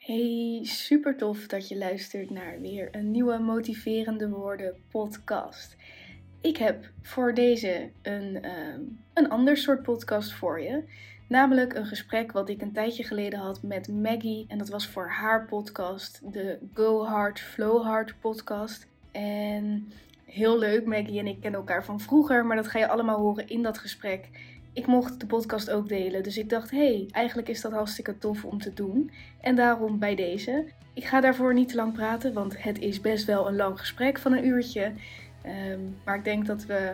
Hey, super tof dat je luistert naar weer een nieuwe Motiverende Woorden podcast. Ik heb voor deze een, ehm, een ander soort podcast voor je. Namelijk een gesprek wat ik een tijdje geleden had met Maggie. En dat was voor haar podcast, de Go Hard, Flow Hard podcast. En heel leuk, Maggie en ik kennen elkaar van vroeger, maar dat ga je allemaal horen in dat gesprek. Ik mocht de podcast ook delen, dus ik dacht, hé, hey, eigenlijk is dat hartstikke tof om te doen. En daarom bij deze. Ik ga daarvoor niet te lang praten, want het is best wel een lang gesprek van een uurtje. Ehm, maar ik denk dat, we,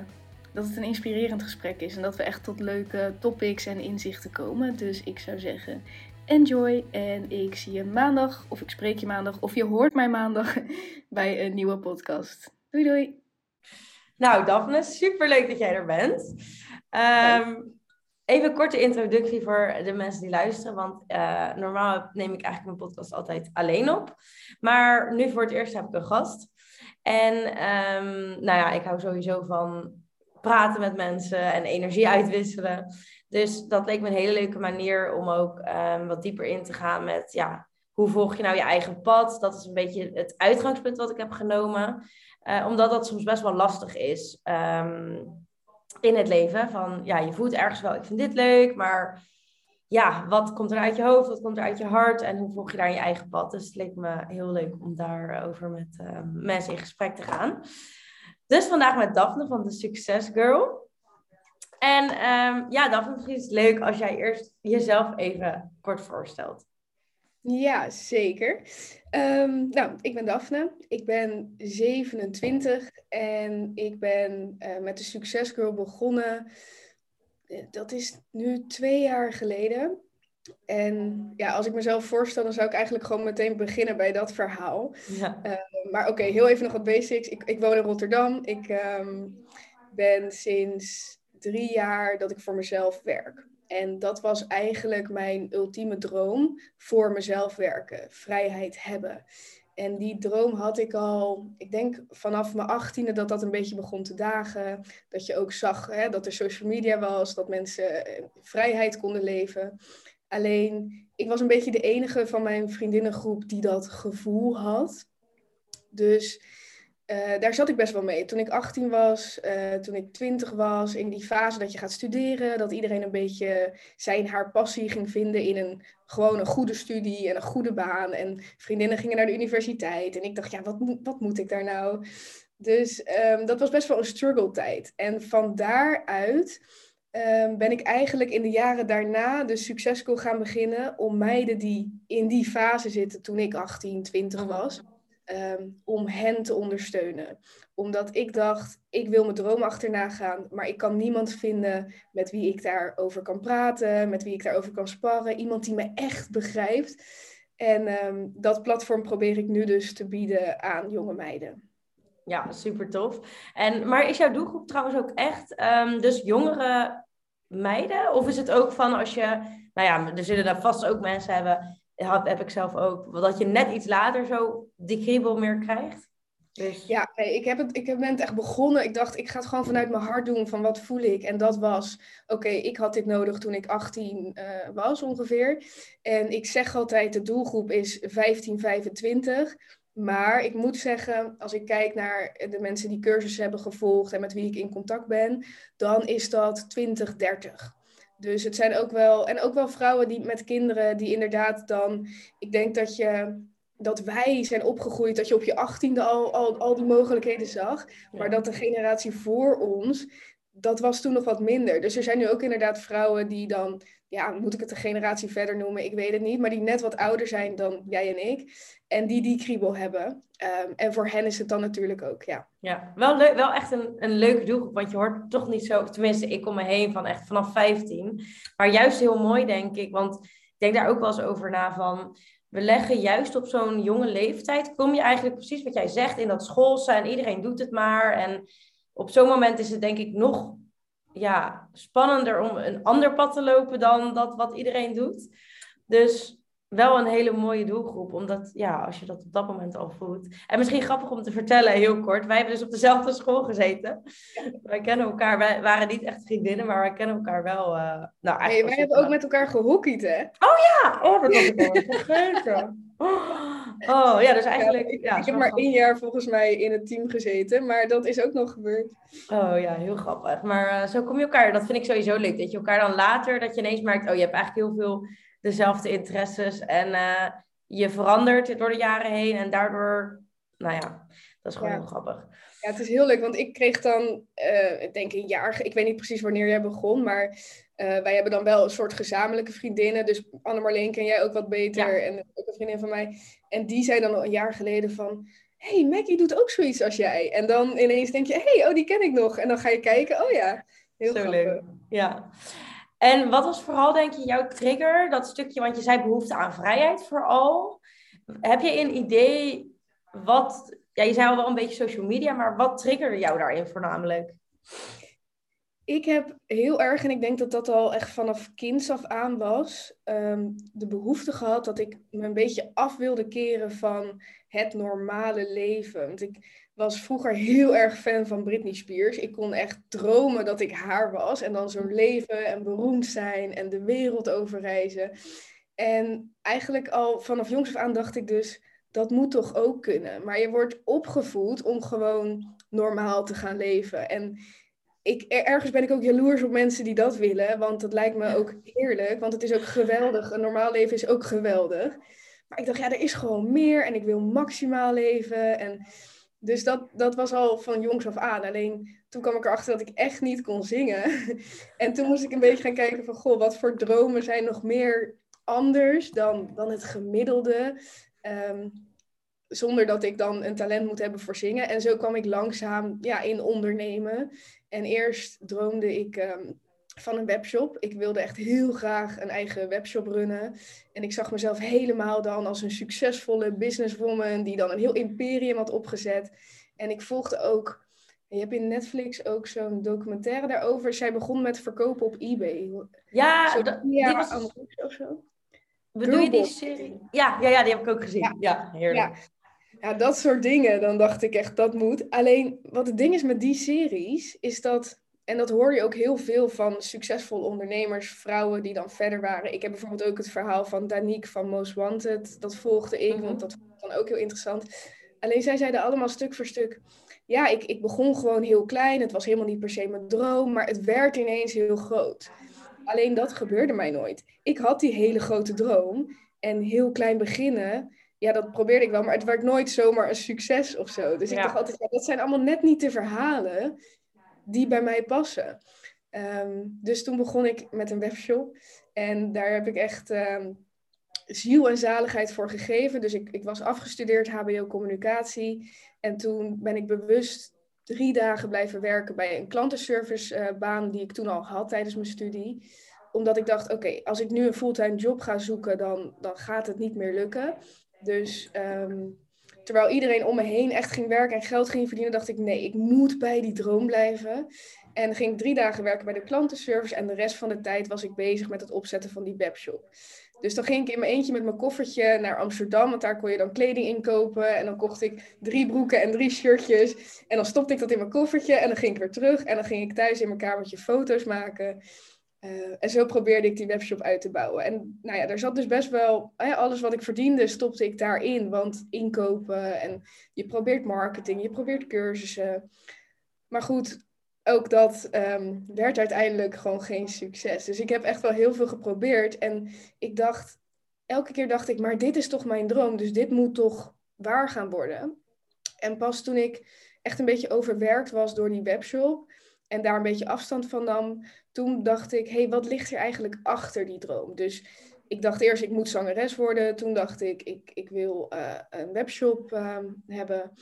dat het een inspirerend gesprek is en dat we echt tot leuke topics en inzichten komen. Dus ik zou zeggen, enjoy en ik zie je maandag, of ik spreek je maandag, of je hoort mij maandag bij een nieuwe podcast. Doei doei! Nou, Daphne, super leuk dat jij er bent. Um, even een korte introductie voor de mensen die luisteren. Want uh, normaal neem ik eigenlijk mijn podcast altijd alleen op. Maar nu voor het eerst heb ik een gast. En um, nou ja, ik hou sowieso van praten met mensen en energie uitwisselen. Dus dat leek me een hele leuke manier om ook um, wat dieper in te gaan met ja, hoe volg je nou je eigen pad? Dat is een beetje het uitgangspunt wat ik heb genomen. Uh, omdat dat soms best wel lastig is. Um, in het leven. Van ja, je voelt ergens wel, ik vind dit leuk, maar ja, wat komt er uit je hoofd, wat komt er uit je hart en hoe volg je daar je eigen pad? Dus het leek me heel leuk om daarover met uh, mensen in gesprek te gaan. Dus vandaag met Daphne van de Success Girl. En um, ja, Daphne, misschien is het leuk als jij eerst jezelf even kort voorstelt. Ja, zeker. Um, nou, ik ben Daphne. Ik ben 27 en ik ben uh, met de Success Girl begonnen. Eh, dat is nu twee jaar geleden. En ja, als ik mezelf voorstel, dan zou ik eigenlijk gewoon meteen beginnen bij dat verhaal. Ja. Uh, maar oké, okay, heel even nog wat basics. Ik, ik woon in Rotterdam. Ik um, ben sinds drie jaar dat ik voor mezelf werk. En dat was eigenlijk mijn ultieme droom voor mezelf werken, vrijheid hebben. En die droom had ik al, ik denk vanaf mijn achttiende dat dat een beetje begon te dagen. Dat je ook zag hè, dat er social media was, dat mensen eh, vrijheid konden leven. Alleen, ik was een beetje de enige van mijn vriendinnengroep die dat gevoel had. Dus uh, daar zat ik best wel mee. Toen ik 18 was, uh, toen ik 20 was, in die fase dat je gaat studeren, dat iedereen een beetje zijn haar passie ging vinden in een gewoon een goede studie en een goede baan. En vriendinnen gingen naar de universiteit. En ik dacht, ja, wat, wat moet ik daar nou? Dus um, dat was best wel een struggle tijd. En van daaruit um, ben ik eigenlijk in de jaren daarna de succeschool gaan beginnen om meiden die in die fase zitten toen ik 18, 20 was um, om hen te ondersteunen. Omdat ik dacht, ik wil mijn droom achterna gaan, maar ik kan niemand vinden met wie ik daarover kan praten, met wie ik daarover kan sparren. Iemand die me echt begrijpt. En um, dat platform probeer ik nu dus te bieden aan jonge meiden. Ja, super tof. En, maar is jouw doelgroep trouwens ook echt um, dus jongere meiden? Of is het ook van als je, nou ja, er zullen daar vast ook mensen hebben heb, heb ik zelf ook. Dat je net iets later zo die kriebel meer krijgt. Dus... Ja, ik, heb het, ik ben het echt begonnen. Ik dacht, ik ga het gewoon vanuit mijn hart doen van wat voel ik. En dat was, oké, ik had dit nodig toen ik 18 uh, was ongeveer. En ik zeg altijd, de doelgroep is 15, 25. Maar ik moet zeggen, als ik kijk naar de mensen die cursussen hebben gevolgd en met wie ik in contact ben, dan is dat 20, 30. Dus het zijn ook wel, en ook wel vrouwen die met kinderen, die inderdaad dan, ik denk dat je, dat wij zijn opgegroeid, dat je op je achttiende al, al, al die mogelijkheden zag, maar dat de generatie voor ons, dat was toen nog wat minder. Dus er zijn nu ook inderdaad vrouwen die dan, ja, moet ik het een generatie verder noemen? Ik weet het niet, maar die net wat ouder zijn dan jij en ik. En die die kriebel hebben. Um, en voor hen is het dan natuurlijk ook, ja. Ja, wel, leuk, wel echt een, een leuke doelgroep, want je hoort toch niet zo, tenminste ik kom me heen van echt vanaf 15. Maar juist heel mooi denk ik, want ik denk daar ook wel eens over na van, we leggen juist op zo'n jonge leeftijd, kom je eigenlijk precies wat jij zegt in dat schoolse en iedereen doet het maar. En op zo'n moment is het denk ik nog ja, spannender om een ander pad te lopen dan dat wat iedereen doet. Dus wel een hele mooie doelgroep. Omdat, ja, als je dat op dat moment al voelt. En misschien grappig om te vertellen, heel kort. Wij hebben dus op dezelfde school gezeten. Wij kennen elkaar. Wij waren niet echt vriendinnen, maar wij kennen elkaar wel. Uh, nou, hey, wij hebben ook met elkaar gehockeyd, hè? Oh ja! Oh, dat was ik al vergeten. Oh ja, dus eigenlijk. Ja, ik, ik heb maar één jaar volgens mij in het team gezeten, maar dat is ook nog gebeurd. Oh ja, heel grappig. Maar uh, zo kom je elkaar, dat vind ik sowieso leuk. Dat je elkaar dan later, dat je ineens merkt, oh je hebt eigenlijk heel veel dezelfde interesses. En uh, je verandert door de jaren heen en daardoor, nou ja, dat is gewoon heel grappig. Ja, het is heel leuk, want ik kreeg dan, uh, ik denk een jaar, ik weet niet precies wanneer jij begon, maar uh, wij hebben dan wel een soort gezamenlijke vriendinnen. Dus Anne-Marleen ken jij ook wat beter en ook een vriendin van mij. En die zei dan al een jaar geleden van, hey, Maggie doet ook zoiets als jij. En dan ineens denk je, hey, oh, die ken ik nog. En dan ga je kijken, oh ja, heel Zo grappig. leuk. Ja. En wat was vooral, denk je, jouw trigger? Dat stukje, want je zei behoefte aan vrijheid vooral. Heb je een idee wat... Ja, je zei al wel een beetje social media, maar wat triggerde jou daarin voornamelijk? Ik heb heel erg, en ik denk dat dat al echt vanaf kinds af aan was, ehm, de behoefte gehad dat ik me een beetje af wilde keren van het normale leven. Want ik was vroeger heel erg fan van Britney Spears. Ik kon echt dromen dat ik haar was en dan zo leven en beroemd zijn en de wereld overreizen. En eigenlijk al vanaf jongs af aan dacht ik dus, dat moet toch ook kunnen. Maar je wordt opgevoed om gewoon normaal te gaan leven. En ik, ergens ben ik ook jaloers op mensen die dat willen, want dat lijkt me ook heerlijk, want het is ook geweldig. Een normaal leven is ook geweldig. Maar ik dacht, ja, er is gewoon meer en ik wil maximaal leven. En dus dat, dat was al van jongs af aan. Alleen toen kwam ik erachter dat ik echt niet kon zingen. en toen moest ik een beetje gaan kijken van, goh, wat voor dromen zijn nog meer anders dan, dan het gemiddelde. Um, zonder dat ik dan een talent moet hebben voor zingen. En zo kwam ik langzaam ja, in ondernemen. En eerst droomde ik ehm, van een webshop. Ik wilde echt heel graag een eigen webshop runnen. En ik zag mezelf helemaal dan als een succesvolle businesswoman die dan een heel imperium had opgezet. En ik volgde ook. Je hebt in Netflix ook zo'n documentaire daarover. Zij begon met verkopen op eBay. Ja, zo, dat, die was... of zo. Bedoel je die serie? Ja, ja, ja, die heb ik ook gezien. Ja, ja heerlijk. Ja. Ja, dat soort dingen. Dan dacht ik echt, dat moet. Alleen, wat het ding is met die series, is dat... En dat hoor je ook heel veel van succesvolle ondernemers, vrouwen die dan verder waren. Ik heb bijvoorbeeld ook het verhaal van Danique van Most Wanted. Dat volgde ik, want mhm. dat vond ik dan ook heel interessant. Alleen zij zeiden allemaal stuk voor stuk... Ja, ik, ik begon gewoon heel klein. Het was helemaal niet per se mijn droom, maar het werd ineens heel groot. Alleen dat gebeurde mij nooit. Ik had die hele grote droom en heel klein beginnen ja, dat probeerde ik wel, maar het werd nooit zomaar een succes of zo. Dus ik dacht altijd, ja, dat zijn allemaal net niet de verhalen die bij mij passen. Ehm, dus toen begon ik met een webshop. En daar heb ik echt um, ziel en zaligheid voor gegeven. Dus ik, ik was afgestudeerd HBO communicatie. En toen ben ik bewust drie dagen blijven werken bij een klantenservicebaan uh, die ik toen al had tijdens mijn studie. Omdat ik dacht, oké, als ik nu een fulltime job ga zoeken, dan, dan gaat het niet meer lukken. Dus ehm, terwijl iedereen om me heen echt ging werken en geld ging verdienen, dacht ik, nee, ik moet bij die droom blijven. En ging ik drie dagen werken bij de klantenservice en de rest van de tijd was ik bezig met het opzetten van die webshop. Dus dan ging ik in mijn eentje met mijn koffertje naar Amsterdam, want daar kon je dan kleding inkopen. En dan kocht ik drie broeken en drie shirtjes. En dan stopte ik dat in mijn koffertje en dan ging ik weer terug. En dan ging ik thuis in mijn kamertje foto's maken. Uh, en zo probeerde ik die webshop uit te bouwen. En nou ja, er zat dus best wel, alles wat ik verdiende stopte ik daarin. Want inkopen en je probeert marketing, je probeert cursussen. Maar goed, ook dat um, werd uiteindelijk gewoon geen succes. Dus ik heb echt wel heel veel geprobeerd. En ik dacht, elke keer dacht ik, maar dit is toch mijn droom. Dus dit moet toch waar gaan worden. En pas toen ik echt een beetje overwerkt was door die webshop en daar een beetje afstand van nam, toen dacht ik, hé, hey, wat ligt er eigenlijk achter die droom? Dus ik dacht eerst, ik moet zangeres worden. Toen dacht ik, ik, ik wil uh, een webshop uh, hebben.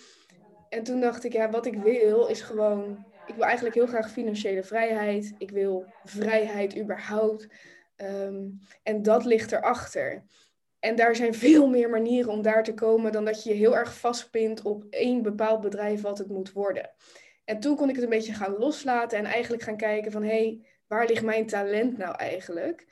En toen dacht ik, ja, wat ik wil is gewoon, ik wil eigenlijk heel graag financiële vrijheid. Ik wil vrijheid überhaupt. Um, en dat ligt erachter. En daar zijn veel meer manieren om daar te komen dan dat je je heel erg vastpint op één bepaald bedrijf wat het moet worden. En toen kon ik het een beetje gaan loslaten en eigenlijk gaan kijken van hé, hey, waar ligt mijn talent nou eigenlijk?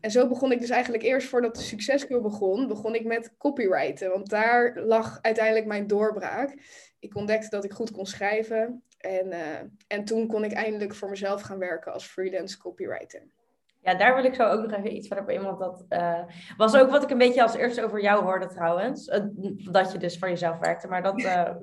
En zo begon ik dus eigenlijk eerst voordat de succescurve begon, begon ik met copywriten. Want daar lag uiteindelijk mijn doorbraak. Ik ontdekte dat ik goed kon schrijven. En, uh, en toen kon ik eindelijk voor mezelf gaan werken als freelance copywriter. Ja, daar wil ik zo ook nog even iets verder op in. Want dat uh, was ook wat ik een beetje als eerste over jou hoorde trouwens. Uh, dat je dus voor jezelf werkte. Maar dat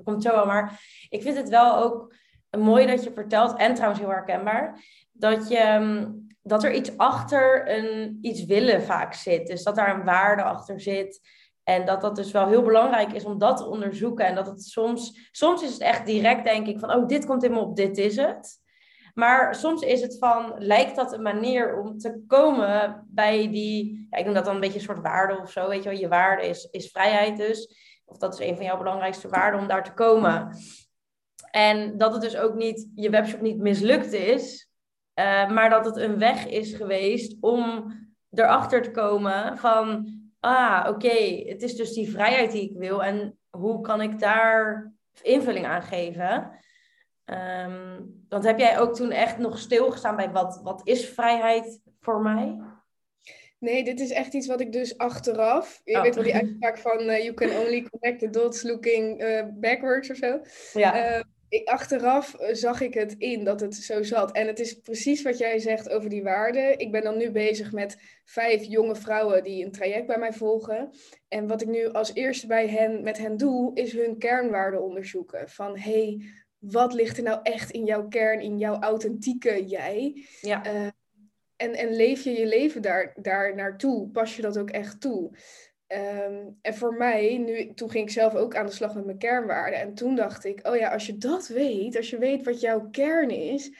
komt zo wel. Maar ik vind het wel ook mooi dat je vertelt. En trouwens heel herkenbaar. Dat, je, um, dat er iets achter een iets willen vaak zit. Dus dat daar een waarde achter zit. En dat dat dus wel heel belangrijk is om dat te onderzoeken. En dat het soms, soms is het echt direct denk ik van, oh, dit komt me op, dit is het. Maar soms is het van, lijkt dat een manier om te komen bij die, ja, ik noem dat dan een beetje een soort waarde of zo, weet je wel. Je waarde is, is vrijheid dus. Of dat is een van jouw belangrijkste waarden om daar te komen. En dat het dus ook niet, je webshop niet mislukt is, uh, maar dat het een weg is geweest om erachter te komen van, ah, oké, het is dus die vrijheid die ik wil en hoe kan ik daar invulling aan geven? Um, want heb jij ook toen echt nog stilgestaan bij wat, wat is vrijheid voor mij? Nee, dit is echt iets wat ik dus achteraf. Je oh. weet wel die uitspraak van uh, you can only connect the dots looking uh, backwards of zo. Ja. Uh, ik, achteraf zag ik het in dat het zo zat. En het is precies wat jij zegt over die waarden. Ik ben dan nu bezig met vijf jonge vrouwen die een traject bij mij volgen. En wat ik nu als eerste bij hen, met hen doe, is hun kernwaarden onderzoeken. Van hey, wat ligt er nou echt in jouw kern, in jouw authentieke jij? Ja. Uh, en, en leef je je leven daar, daar naartoe? Pas je dat ook echt toe? Um, en voor mij, nu, toen ging ik zelf ook aan de slag met mijn kernwaarden. En toen dacht ik, oh ja, als je dat weet, als je weet wat jouw kern is,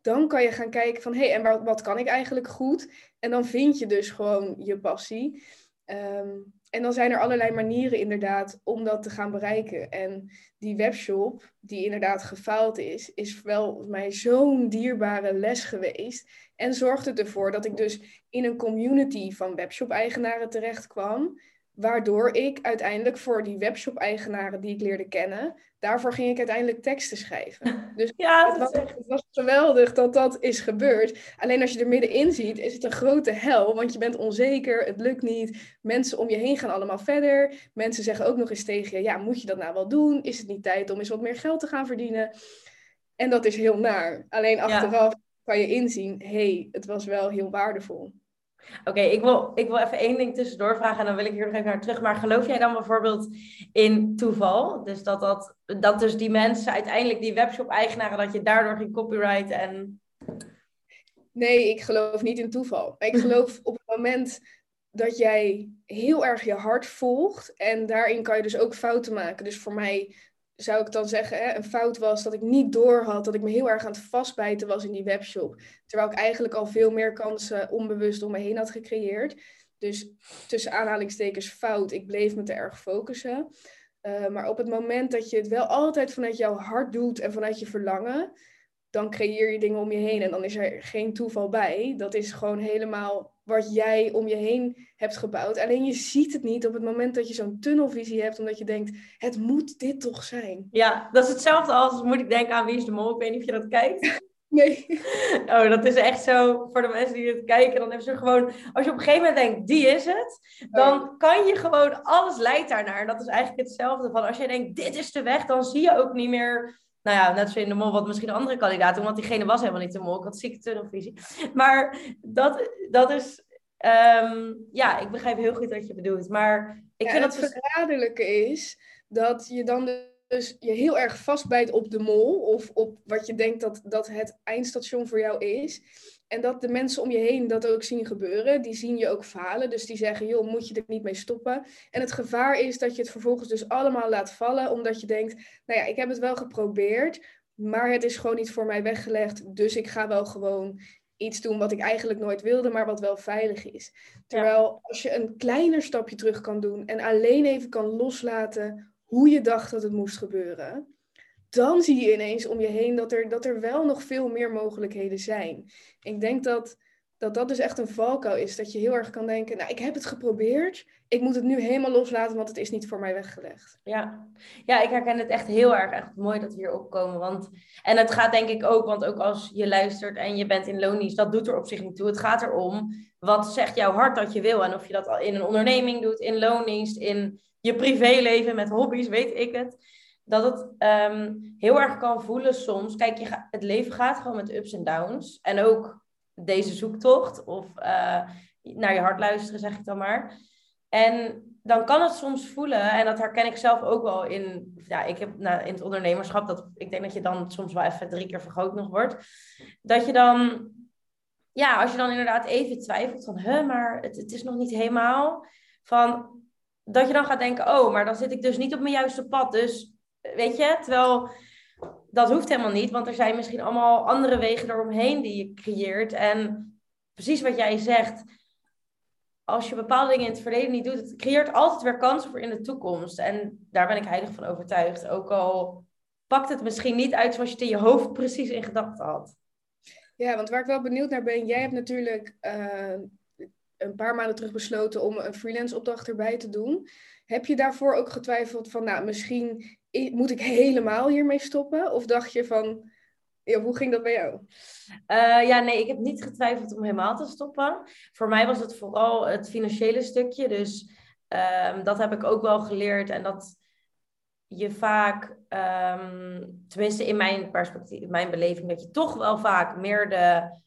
dan kan je gaan kijken van, hé, hey, en wat, wat kan ik eigenlijk goed? En dan vind je dus gewoon je passie. Um, en dan zijn er allerlei manieren inderdaad om dat te gaan bereiken. En die webshop, die inderdaad gefaald is, is wel mij zo'n dierbare les geweest. En zorgde ervoor dat ik dus in een community van webshop-eigenaren terecht kwam. Waardoor ik uiteindelijk voor die webshop-eigenaren die ik leerde kennen, daarvoor ging ik uiteindelijk teksten schrijven. Dus ja, het, was, het was geweldig dat dat is gebeurd. Alleen als je er middenin ziet, is het een grote hel, want je bent onzeker, het lukt niet. Mensen om je heen gaan allemaal verder. Mensen zeggen ook nog eens tegen je, ja, moet je dat nou wel doen? Is het niet tijd om eens wat meer geld te gaan verdienen? En dat is heel naar. Alleen achteraf kan je inzien, hé, hey, het was wel heel waardevol. Oké, ik, wil, ik wil even één ding tussendoor vragen en dan wil ik hier nog even naar terug. Maar geloof jij dan bijvoorbeeld in toeval? Dus dat, dat, dat dus die mensen uiteindelijk, die webshop-eigenaren, dat je daardoor ging copyrighten en... Nee, ik geloof niet in toeval. Ik geloof op het moment dat jij heel erg je hart volgt en daarin kan je dus ook fouten maken. Dus voor mij zou ik dan zeggen, hè, een fout was dat ik niet doorhad dat ik me heel erg aan het vastbijten was in die webshop. Terwijl ik eigenlijk al veel meer kansen onbewust om me heen had gecreëerd. Dus tussen aanhalingstekens fout, ik bleef me te erg focussen. Uh, maar op het moment dat je het wel altijd vanuit jouw hart doet en vanuit je verlangen, dan creëer je dingen om je heen en dan is er geen toeval bij. Dat is gewoon helemaal wat jij om je heen hebt gebouwd. Alleen je ziet het niet op het moment dat je zo'n tunnelvisie hebt, omdat je denkt, het moet dit toch zijn. Ja, dat is hetzelfde als, moet ik denken aan Wie is de Mol? Ik weet niet of je dat kijkt. Nee. Oh, dat is echt zo, voor de mensen die het kijken, dan hebben ze gewoon, als je op een gegeven moment denkt, die is het, dan oh. kan je gewoon, alles leidt daarnaar. Dat is eigenlijk hetzelfde van, als je denkt, dit is de weg, dan zie je ook niet meer nou ja, net zo in de mol wat misschien andere kandidaat doen, want diegene was helemaal niet de mol. Ik had zieke tunnelvisie. Maar dat, dat is, um, ja, ik begrijp heel goed wat je bedoelt. Maar ik vind dat het verraderlijke is dat je dan dus je heel erg vastbijt op de mol of op wat je denkt dat, dat het eindstation voor jou is. En dat de mensen om je heen dat ook zien gebeuren. Die zien je ook falen. Dus die zeggen, joh, moet je er niet mee stoppen? En het gevaar is dat je het vervolgens dus allemaal laat vallen. Omdat je denkt, nou ja, ik heb het wel geprobeerd. Maar het is gewoon niet voor mij weggelegd. Dus ik ga wel gewoon iets doen wat ik eigenlijk nooit wilde, maar wat wel veilig is. Terwijl als je een kleiner stapje terug kan doen en alleen even kan loslaten hoe je dacht dat het moest gebeuren, dan zie je ineens om je heen dat er, dat er wel nog veel meer mogelijkheden zijn. Ik denk dat dat dat dus echt een valkuil is. Dat je heel erg kan denken, nou, ik heb het geprobeerd. Ik moet het nu helemaal loslaten, want het is niet voor mij weggelegd. Ja, ja ik herken het echt heel erg. Echt mooi dat we hier opkomen. Want, en het gaat denk ik ook, want ook als je luistert en je bent in loondienst, dat doet er op zich niet toe. Het gaat erom, wat zegt jouw hart dat je wil? En of je dat in een onderneming doet, in loondienst, in je privéleven, met hobby's, weet ik het. Dat het ehm, heel erg kan voelen soms. Kijk, je het leven gaat gewoon met ups en downs. En ook deze zoektocht of uh, naar je hart luisteren, zeg ik dan maar. En dan kan het soms voelen, en dat herken ik zelf ook wel in, ja, ik heb nou, in het ondernemerschap, dat, ik denk dat je dan soms wel even drie keer vergroot nog wordt, dat je dan, ja, als je dan inderdaad even twijfelt van, huh, maar het, het is nog niet helemaal, van, dat je dan gaat denken, oh, maar dan zit ik dus niet op mijn juiste pad, dus, weet je, terwijl dat hoeft helemaal niet, want er zijn misschien allemaal andere wegen eromheen die je creëert. En precies wat jij zegt, als je bepaalde dingen in het verleden niet doet, het creëert altijd weer kansen voor in de toekomst. En daar ben ik heilig van overtuigd. Ook al pakt het misschien niet uit zoals je het in je hoofd precies in gedachten had. Ja, want waar ik wel benieuwd naar ben, jij hebt natuurlijk uh, een paar maanden terug besloten om een freelance opdracht erbij te doen. Heb je daarvoor ook getwijfeld van, nou, misschien moet ik helemaal hiermee stoppen? Of dacht je van, ja, hoe ging dat bij jou? Uh, ja, nee, ik heb niet getwijfeld om helemaal te stoppen. Voor mij was het vooral het financiële stukje. Dus um, dat heb ik ook wel geleerd. En dat je vaak, um, tenminste in mijn perspectief, in mijn beleving, dat je toch wel vaak meer de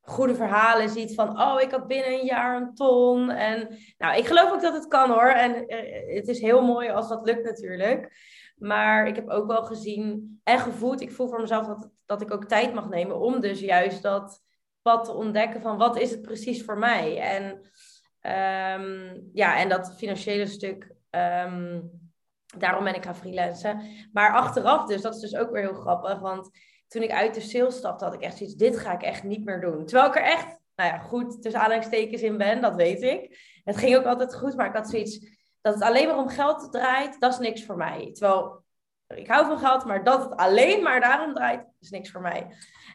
goede verhalen ziet van, oh, ik had binnen een jaar een ton. En nou, ik geloof ook dat het kan hoor. En uh, het is heel mooi als dat lukt natuurlijk. Maar ik heb ook wel gezien en gevoeld, ik voel voor mezelf dat, dat ik ook tijd mag nemen om dus juist dat pad te ontdekken van wat is het precies voor mij. En um, ja, en dat financiële stuk, um, daarom ben ik gaan freelancen. Maar achteraf dus, dat is dus ook weer heel grappig, want toen ik uit de sales stapte, had ik echt zoiets, dit ga ik echt niet meer doen. Terwijl ik er echt, nou ja, goed tussen aanhalingstekens in ben, dat weet ik. Het ging ook altijd goed, maar ik had zoiets, dat het alleen maar om geld draait, dat is niks voor mij. Terwijl ik hou van geld, maar dat het alleen maar daarom draait, is niks voor mij.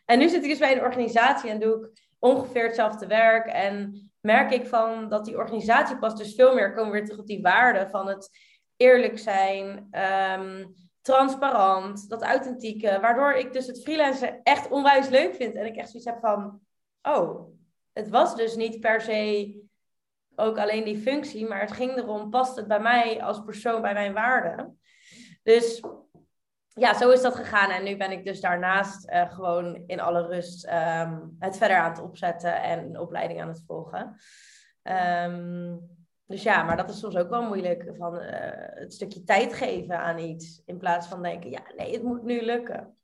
En nu zit ik dus bij een organisatie en doe ik ongeveer hetzelfde werk. En merk ik van dat die organisatie past dus veel meer, komen we weer terug op die waarde van het eerlijk zijn, um, transparant, dat authentieke. Waardoor ik dus het freelancen echt onwijs leuk vind. En ik echt zoiets heb van, oh, het was dus niet per se ook alleen die functie, maar het ging erom, past het bij mij als persoon, bij mijn waarden? Dus ja, zo is dat gegaan. En nu ben ik dus daarnaast uh, gewoon in alle rust um, het verder aan het opzetten en een opleiding aan het volgen. Um, dus ja, maar dat is soms ook wel moeilijk, van uh, het stukje tijd geven aan iets, in plaats van denken, ja, nee, het moet nu lukken.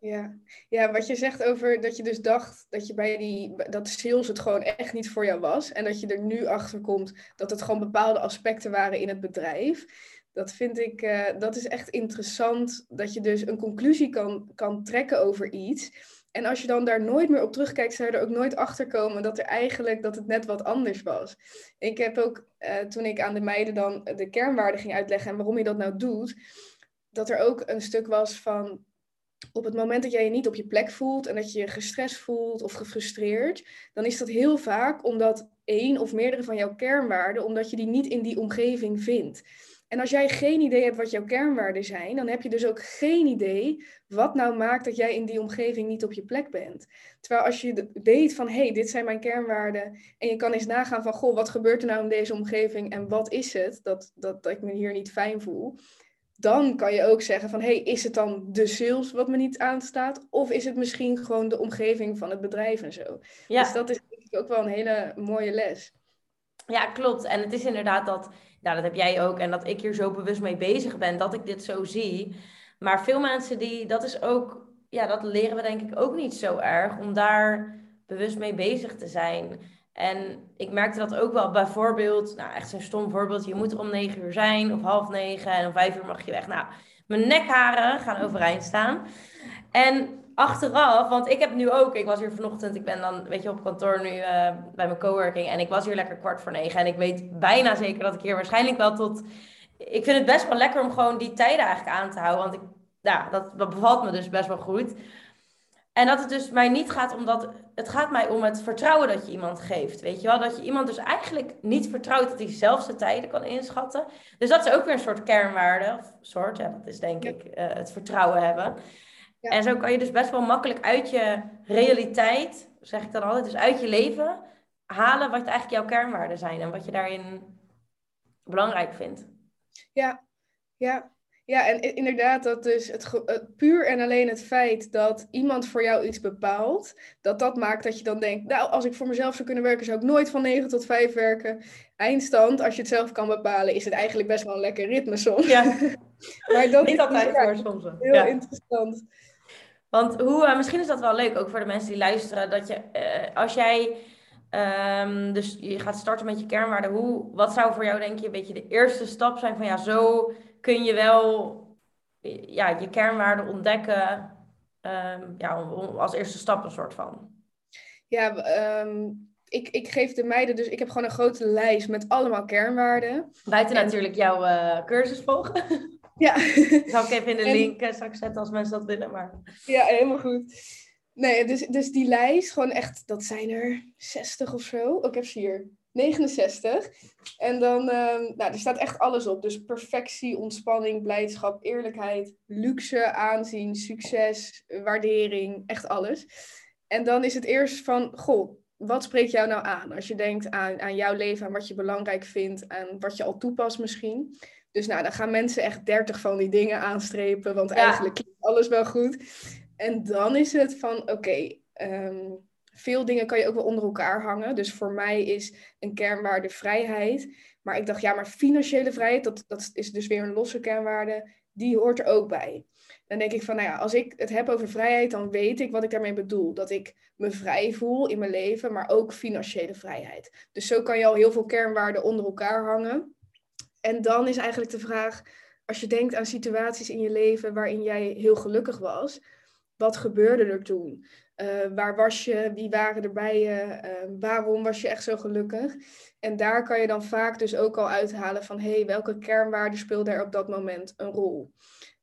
Ja. ja, wat je zegt over dat je dus dacht dat je bij die dat sales het gewoon echt niet voor jou was. En dat je er nu achter komt dat het gewoon bepaalde aspecten waren in het bedrijf. Dat vind ik, uh, dat is echt interessant. Dat je dus een conclusie kan, kan trekken over iets. En als je dan daar nooit meer op terugkijkt, zou je er ook nooit achter komen dat er eigenlijk dat het net wat anders was. Ik heb ook uh, toen ik aan de meiden dan de kernwaarden ging uitleggen en waarom je dat nou doet, dat er ook een stuk was van op het moment dat jij je niet op je plek voelt en dat je je gestrest voelt of gefrustreerd, dan is dat heel vaak omdat één of meerdere van jouw kernwaarden, omdat je die niet in die omgeving vindt. En als jij geen idee hebt wat jouw kernwaarden zijn, dan heb je dus ook geen idee wat nou maakt dat jij in die omgeving niet op je plek bent. Terwijl als je weet van, hé, hey, dit zijn mijn kernwaarden, en je kan eens nagaan van, goh, wat gebeurt er nou in deze omgeving en wat is het dat, dat, dat ik me hier niet fijn voel, dan kan je ook zeggen van, hey, is het dan de sales wat me niet aanstaat? Of is het misschien gewoon de omgeving van het bedrijf en zo? Ja. Dus dat is ook wel een hele mooie les. Ja, klopt. En het is inderdaad dat, nou, dat heb jij ook, en dat ik hier zo bewust mee bezig ben, dat ik dit zo zie. Maar veel mensen die, dat is ook, ja, dat leren we denk ik ook niet zo erg, om daar bewust mee bezig te zijn. En ik merkte dat ook wel bijvoorbeeld, nou echt zo'n stom voorbeeld, je moet er om negen uur zijn of half negen en om vijf uur mag je weg. Nou, mijn nekharen gaan overeind staan. En achteraf, want ik heb nu ook, ik was hier vanochtend, ik ben dan, weet je, op kantoor nu uh, bij mijn coworking en ik was hier lekker kwart voor negen. En ik weet bijna zeker dat ik hier waarschijnlijk wel tot, ik vind het best wel lekker om gewoon die tijden eigenlijk aan te houden, want ik, dat, dat bevalt me dus best wel goed. En dat het dus mij niet gaat omdat het gaat mij om het vertrouwen dat je iemand geeft. Weet je wel? Dat je iemand dus eigenlijk niet vertrouwt dat hij zelf zijn tijden kan inschatten. Dus dat is ook weer een soort kernwaarde. Of soort, ja, dat is denk ik uh, het vertrouwen hebben. Ja. En zo kan je dus best wel makkelijk uit je realiteit, zeg ik dan altijd, dus uit je leven halen wat eigenlijk jouw kernwaarden zijn en wat je daarin belangrijk vindt. Ja, ja. Ja, en inderdaad, dat dus het, het, puur en alleen het feit dat iemand voor jou iets bepaalt, dat dat maakt dat je dan denkt, nou, als ik voor mezelf zou kunnen werken, zou ik nooit van 9 tot 5 werken. Eindstand, als je het zelf kan bepalen, is het eigenlijk best wel een lekker ritme soms. Ja. maar dat Niet altijd soms. Heel interessant. Want hoe, uh, misschien is dat wel leuk, ook voor de mensen die luisteren, dat je, uh, als jij Um, dus je gaat starten met je kernwaarden. Hoe, wat zou voor jou, denk je, een beetje de eerste stap zijn van ja, zo kun je wel ja, je kernwaarden ontdekken. Um, ja, als eerste stap een soort van. Ja, um, ik, ik geef de meiden dus, ik heb gewoon een grote lijst met allemaal kernwaarden. Buiten natuurlijk jouw uh, cursus volgen. Ja. Zal ik even in de link uh, straks zetten als mensen dat willen. Maar... Ja, helemaal goed. Nee, dus, dus die lijst, gewoon echt, dat zijn er 60 of zo. Oh, ik heb ze hier. 69. En dan, um, nou, er staat echt alles op. Dus perfectie, ontspanning, blijdschap, eerlijkheid, luxe, aanzien, succes, waardering, echt alles. En dan is het eerst van, goh, wat spreekt jou nou aan? Als je denkt aan, aan jouw leven, aan wat je belangrijk vindt, aan wat je al toepast misschien. Dus nou, dan gaan mensen echt 30 van die dingen aanstrepen, want eigenlijk klinkt alles wel goed. En dan is het van, oké, ehm, veel dingen kan je ook wel onder elkaar hangen. Dus voor mij is een kernwaarde vrijheid. Maar ik dacht, ja, maar financiële vrijheid, dat, dat is dus weer een losse kernwaarde, die hoort er ook bij. Dan denk ik van, nou ja, als ik het heb over vrijheid, dan weet ik wat ik daarmee bedoel. Dat ik me vrij voel in mijn leven, maar ook financiële vrijheid. Dus zo kan je al heel veel kernwaarden onder elkaar hangen. En dan is eigenlijk de vraag, als je denkt aan situaties in je leven waarin jij heel gelukkig was, wat gebeurde er toen? Uh, waar was je? Wie waren er bij je? Uh, waarom was je echt zo gelukkig? En daar kan je dan vaak dus ook al uithalen van... hé, hey, welke kernwaarde speelde er op dat moment een rol?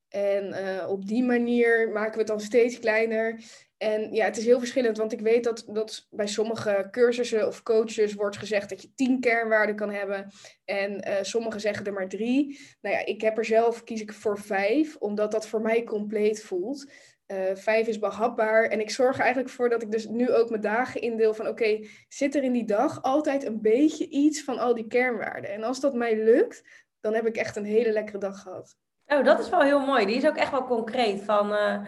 En uh, op die manier maken we het dan steeds kleiner. En ja, het is heel verschillend, want ik weet dat, dat bij sommige cursussen of coaches wordt gezegd dat je tien kernwaarden kan hebben. En sommigen zeggen er maar drie. Nou ja, ik heb er zelf, kies ik voor vijf, omdat dat voor mij compleet voelt. Uh, vijf is behapbaar. En ik zorg er eigenlijk voor dat ik dus nu ook mijn dagen indeel van oké, zit er in die dag altijd een beetje iets van al die kernwaarden. En als dat mij lukt, dan heb ik echt een hele lekkere dag gehad. Oh, dat is wel heel mooi. Die is ook echt wel concreet. Van, uh,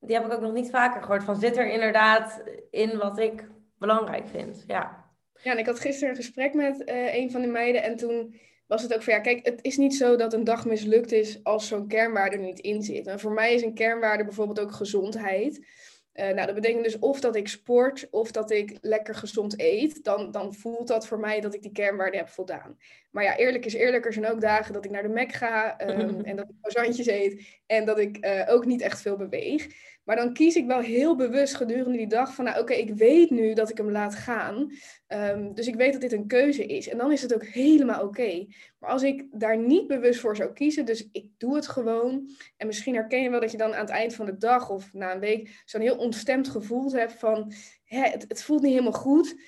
die heb ik ook nog niet vaker gehoord. Van zit er inderdaad in wat ik belangrijk vind. Ja. Ja, en ik had gisteren een gesprek met uh, een van de meiden en toen was het ook van ja, kijk, het is niet zo dat een dag mislukt is als zo'n kernwaarde er niet in zit. En voor mij is een kernwaarde bijvoorbeeld ook gezondheid. Uh, nou, dat betekent dus of dat ik sport of dat ik lekker gezond eet. Dan, dan voelt dat voor mij dat ik die kernwaarde heb voldaan. Maar ja, eerlijk is eerlijk. Er zijn ook dagen dat ik naar de Mac ga um, en dat ik croissantjes eet. En dat ik uh, ook niet echt veel beweeg. Maar dan kies ik wel heel bewust gedurende die dag van, nou oké, ik weet nu dat ik hem laat gaan. Um, dus ik weet dat dit een keuze is. En dan is het ook helemaal oké. Maar als ik daar niet bewust voor zou kiezen, dus ik doe het gewoon. En misschien herken je wel dat je dan aan het eind van de dag of na een week zo'n heel ontstemd gevoel hebt van, het voelt niet helemaal goed.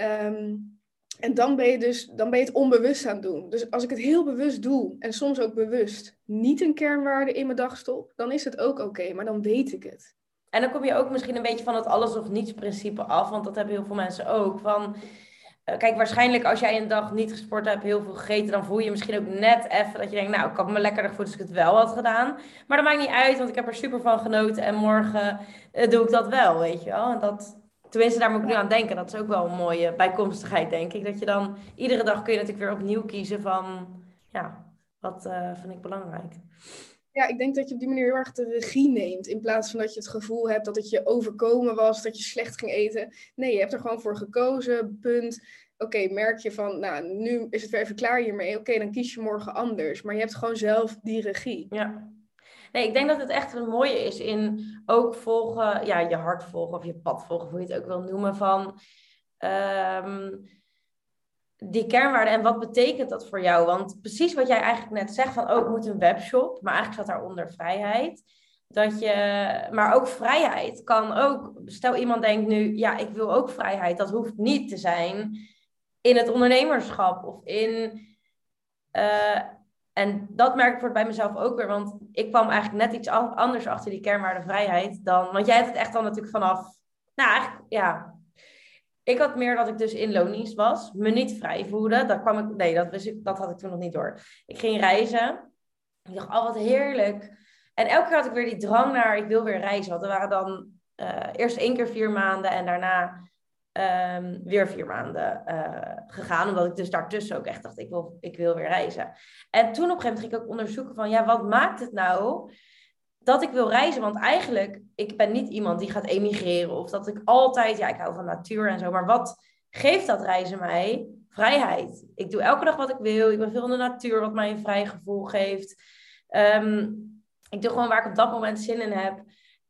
Um, en dan ben je dus dan ben je het onbewust aan het doen. Dus als ik het heel bewust doe en soms ook bewust niet een kernwaarde in mijn dag stop, dan is het ook oké, maar dan weet ik het. En dan kom je ook misschien een beetje van het alles of niets principe af, want dat hebben heel veel mensen ook. Van, uh, kijk, waarschijnlijk als jij een dag niet gesport hebt, heel veel gegeten, dan voel je misschien ook net even dat je denkt, nou, ik had me lekkerder gevoeld als ik het wel had gedaan. Maar dat maakt niet uit, want ik heb er super van genoten en morgen uh, doe ik dat wel, weet je wel. En dat, Tenminste, daar moet ik nu aan denken. Dat is ook wel een mooie bijkomstigheid, denk ik. Dat je dan iedere dag kun je natuurlijk weer opnieuw kiezen van, ja, wat uh, vind ik belangrijk. Ja, ik denk dat je op die manier heel erg de regie neemt. In plaats van dat je het gevoel hebt dat het je overkomen was, dat je slecht ging eten. Nee, je hebt er gewoon voor gekozen, punt. Oké, merk je van, nou, nu is het weer even klaar hiermee. Oké, dan kies je morgen anders. Maar je hebt gewoon zelf die regie. Ja, Nee, ik denk dat het echt een mooie is in ook volgen, ja, je hart volgen of je pad volgen, hoe je het ook wil noemen, van um, die kernwaarden en wat betekent dat voor jou? Want precies wat jij eigenlijk net zegt van, oh, ik moet een webshop, maar eigenlijk zat daaronder vrijheid. dat je, maar ook vrijheid kan ook. Stel iemand denkt nu, ja, ik wil ook vrijheid. Dat hoeft niet te zijn in het ondernemerschap of in. eh, en dat merk ik voor bij mezelf ook weer, want ik kwam eigenlijk net iets an- anders achter die kernwaarde vrijheid dan. Want jij hebt het echt dan natuurlijk vanaf. Nou, eigenlijk, ja. Ik had meer dat ik dus in loondienst was, me niet vrij voelde. Kwam ik, nee, dat, dat had ik toen nog niet door. Ik ging reizen. Ik dacht, oh wat heerlijk. En elke keer had ik weer die drang naar, ik wil weer reizen. Want er waren dan eh, eerst één keer vier maanden en daarna ehm, weer vier maanden eh, gegaan. Omdat ik dus daartussen ook echt dacht, ik wil, ik wil weer reizen. En toen op een gegeven moment ging ik ook onderzoeken van, ja, wat maakt het nou dat ik wil reizen? Want eigenlijk, ik ben niet iemand die gaat emigreren. Of dat ik altijd, ja, ik hou van natuur en zo. Maar wat geeft dat reizen mij? Vrijheid. Ik doe elke dag wat ik wil. Ik ben veel in de natuur, wat mij een vrij gevoel geeft. Ehm, ik doe gewoon waar ik op dat moment zin in heb.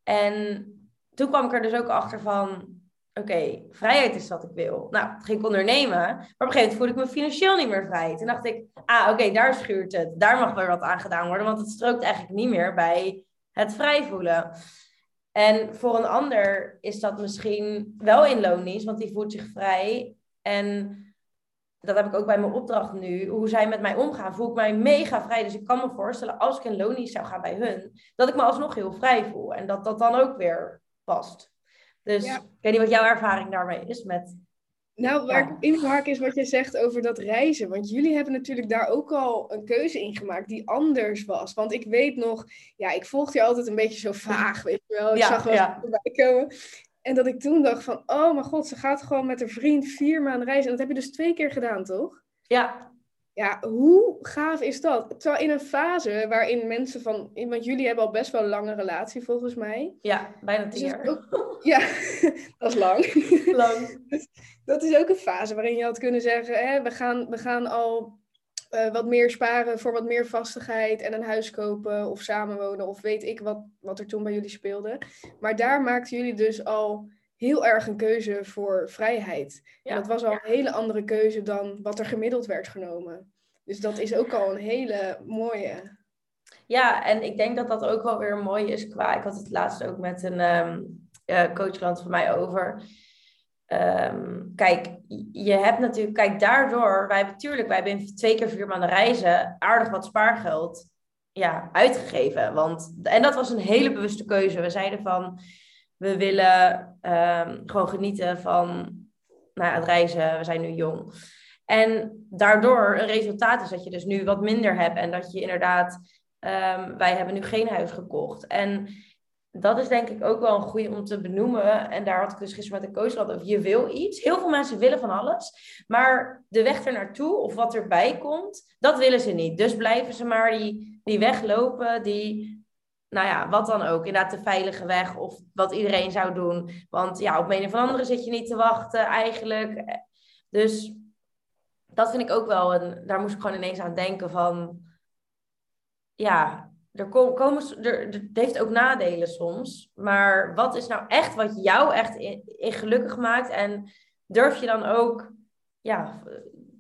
En toen kwam ik er dus ook achter van, oké, vrijheid is wat ik wil. Nou, toen ging ik ondernemen, maar op een gegeven moment voelde ik me financieel niet meer vrij. Toen dacht ik, ah, oké, daar schuurt het. Daar mag weer wat aan gedaan worden, want het strookt eigenlijk niet meer bij het vrij voelen. En voor een ander is dat misschien wel in loondienst, want die voelt zich vrij. En dat heb ik ook bij mijn opdracht nu. Hoe zij met mij omgaan, voel ik mij mega vrij. Dus ik kan me voorstellen, als ik in loondienst zou gaan bij hun, dat ik me alsnog heel vrij voel. En dat dat dan ook weer past. Dus Ja. ik weet niet wat jouw ervaring daarmee is met... Nou, waar Ja. ik inhaak is wat je zegt over dat reizen. Want jullie hebben natuurlijk daar ook al een keuze in gemaakt die anders was. Want ik weet nog, ja, ik volgde je altijd een beetje zo vaag, weet je wel. Ik Ja, zag wel ja. voorbij komen. En dat ik toen dacht van, oh mijn god, ze gaat gewoon met haar vriend vier maanden reizen. En dat heb je dus twee keer gedaan, toch? Ja, Ja, hoe gaaf is dat? Terwijl in een fase waarin mensen van... Want jullie hebben al best wel een lange relatie, volgens mij. ja bijna Dus tien jaar. ook- Ja, dat is lang. Lang. Dat is ook een fase waarin je had kunnen zeggen, hè, we, gaan, we gaan al eh, wat meer sparen voor wat meer vastigheid en een huis kopen of samenwonen of weet ik wat, wat er toen bij jullie speelde. Maar daar maakten jullie dus al heel erg een keuze voor vrijheid. Ja. En dat was al een hele andere keuze dan wat er gemiddeld werd genomen. Dus dat is ook al een hele mooie. Ja, en ik denk dat dat ook wel weer mooi is qua... Ik had het laatst ook met een eh, coachklant van mij over. Ehm, kijk, je hebt natuurlijk... Kijk, daardoor... Wij hebben natuurlijk... Wij hebben in twee keer vier maanden reizen... aardig wat spaargeld ja, uitgegeven. Want, en dat was een hele bewuste keuze. We zeiden van... We willen ehm, gewoon genieten van nou het reizen. We zijn nu jong. En daardoor een resultaat is dat je dus nu wat minder hebt. En dat je inderdaad... ehm, wij hebben nu geen huis gekocht. En dat is denk ik ook wel een goede om te benoemen. En daar had ik dus gisteren met een coach gehad over. Je wil iets. Heel veel mensen willen van alles. Maar de weg er naartoe of wat erbij komt, dat willen ze niet. Dus blijven ze maar die, die weg lopen. Die, nou ja, wat dan ook. Inderdaad de veilige weg of wat iedereen zou doen. Want ja, op een of andere zit je niet te wachten eigenlijk. Dus dat vind ik ook wel. En daar moest ik gewoon ineens aan denken van... Ja, er ko- komen, er- het heeft ook nadelen soms. Maar wat is nou echt wat jou echt in, in gelukkig maakt? En durf je dan ook ja,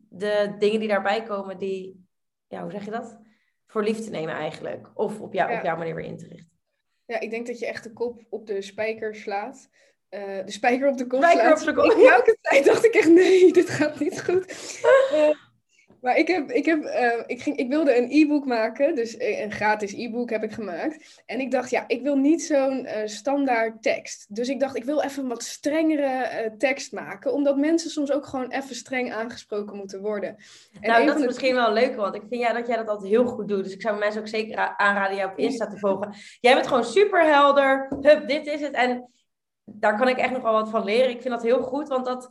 de dingen die daarbij komen, die, ja, hoe zeg je dat? Voor lief te nemen eigenlijk. Of op, jou, Ja. op jouw manier weer in te richten. Ja, ik denk dat je echt de kop op de spijker slaat. Eh, de spijker op de kop Spijker slaat. op de kop. Ik, elke tijd dacht ik echt, nee, dit gaat niet goed. maar ik, heb, ik, heb, eh, ik, ging, ik wilde een e-book maken, dus eh, een gratis e-book heb ik gemaakt. En ik dacht, ja, ik wil niet zo'n eh, standaard tekst. Dus ik dacht, ik wil even een wat strengere tekst maken, omdat mensen soms ook gewoon even streng aangesproken moeten worden. En nou, dat is de- misschien wel leuk, want ik vind ja, dat jij dat altijd heel goed doet. Dus ik zou mensen ook zeker aanraden jou op Insta te volgen. Jij bent gewoon super helder. Hup, dit is het. En daar kan ik echt nog wel wat van leren. Ik vind dat heel goed, want dat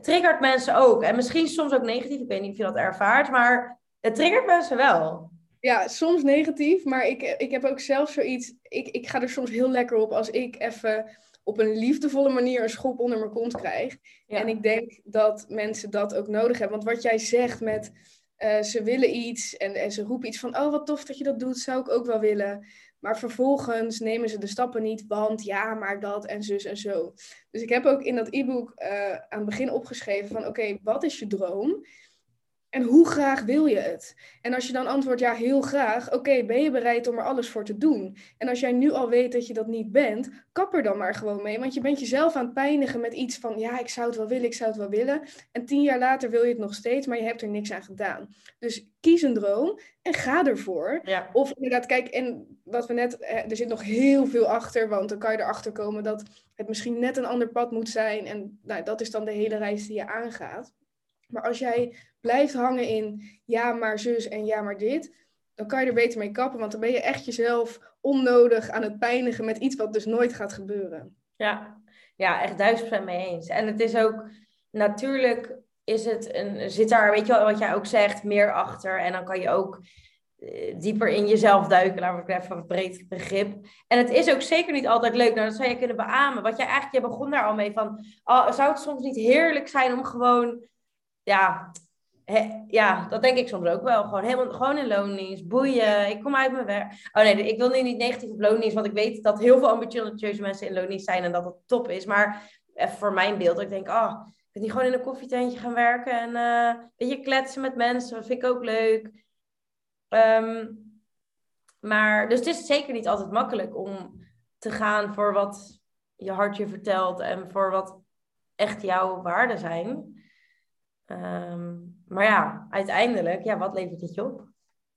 triggert mensen ook. En misschien soms ook negatief. Ik weet niet of je dat ervaart, maar het triggert mensen wel. Ja, soms negatief, maar ik, ik heb ook zelf zoiets. Ik, ik ga er soms heel lekker op als ik even op een liefdevolle manier een schop onder mijn kont krijg. Ja. En ik denk dat mensen dat ook nodig hebben. Want wat jij zegt met eh, ze willen iets en, en ze roepen iets van: Oh, wat tof dat je dat doet, zou ik ook wel willen. Maar vervolgens nemen ze de stappen niet, want ja, maar dat en zus en zo. Dus ik heb ook in dat e-book eh, aan het begin opgeschreven van: Oké, wat is je droom? En hoe graag wil je het? En als je dan antwoordt ja, heel graag, oké, ben je bereid om er alles voor te doen? En als jij nu al weet dat je dat niet bent, kap er dan maar gewoon mee. Want je bent jezelf aan het pijnigen met iets van ja, ik zou het wel willen, ik zou het wel willen. En tien jaar later wil je het nog steeds, maar je hebt er niks aan gedaan. Dus kies een droom en ga ervoor. Ja. Of inderdaad, kijk, en wat we net, er zit nog heel veel achter, want dan kan je erachter komen dat het misschien net een ander pad moet zijn. En nou, dat is dan de hele reis die je aangaat. Maar als jij blijft hangen in ja, maar zus en ja, maar dit, dan kan je er beter mee kappen. Want dan ben je echt jezelf onnodig aan het pijnigen met iets wat dus nooit gaat gebeuren. Ja, ja echt duizend mee eens. En het is ook, natuurlijk is het een, zit daar, weet je wel, wat jij ook zegt, meer achter. En dan kan je ook eh, dieper in jezelf duiken, laten we even een breed begrip. En het is ook zeker niet altijd leuk. Nou, dat zou je kunnen beamen. Wat jij eigenlijk, je begon daar al mee van, oh, zou het soms niet heerlijk zijn om gewoon ja, ja, dat denk ik soms ook wel. Gewoon, helemaal, gewoon in loondienst, boeien, ik kom uit mijn werk. Oh nee, ik wil nu niet negatief op loondienst, want ik weet dat heel veel ambitieuze mensen in loondienst zijn en dat het top is. Maar even voor mijn beeld, ik denk, oh, ik wil niet gewoon in een koffietentje gaan werken en uh, een beetje kletsen met mensen, dat vind ik ook leuk. Ehm, maar, dus het is zeker niet altijd makkelijk om te gaan voor wat je hart je vertelt en voor wat echt jouw waarden zijn. Ehm, maar ja, uiteindelijk, ja, wat levert het je op?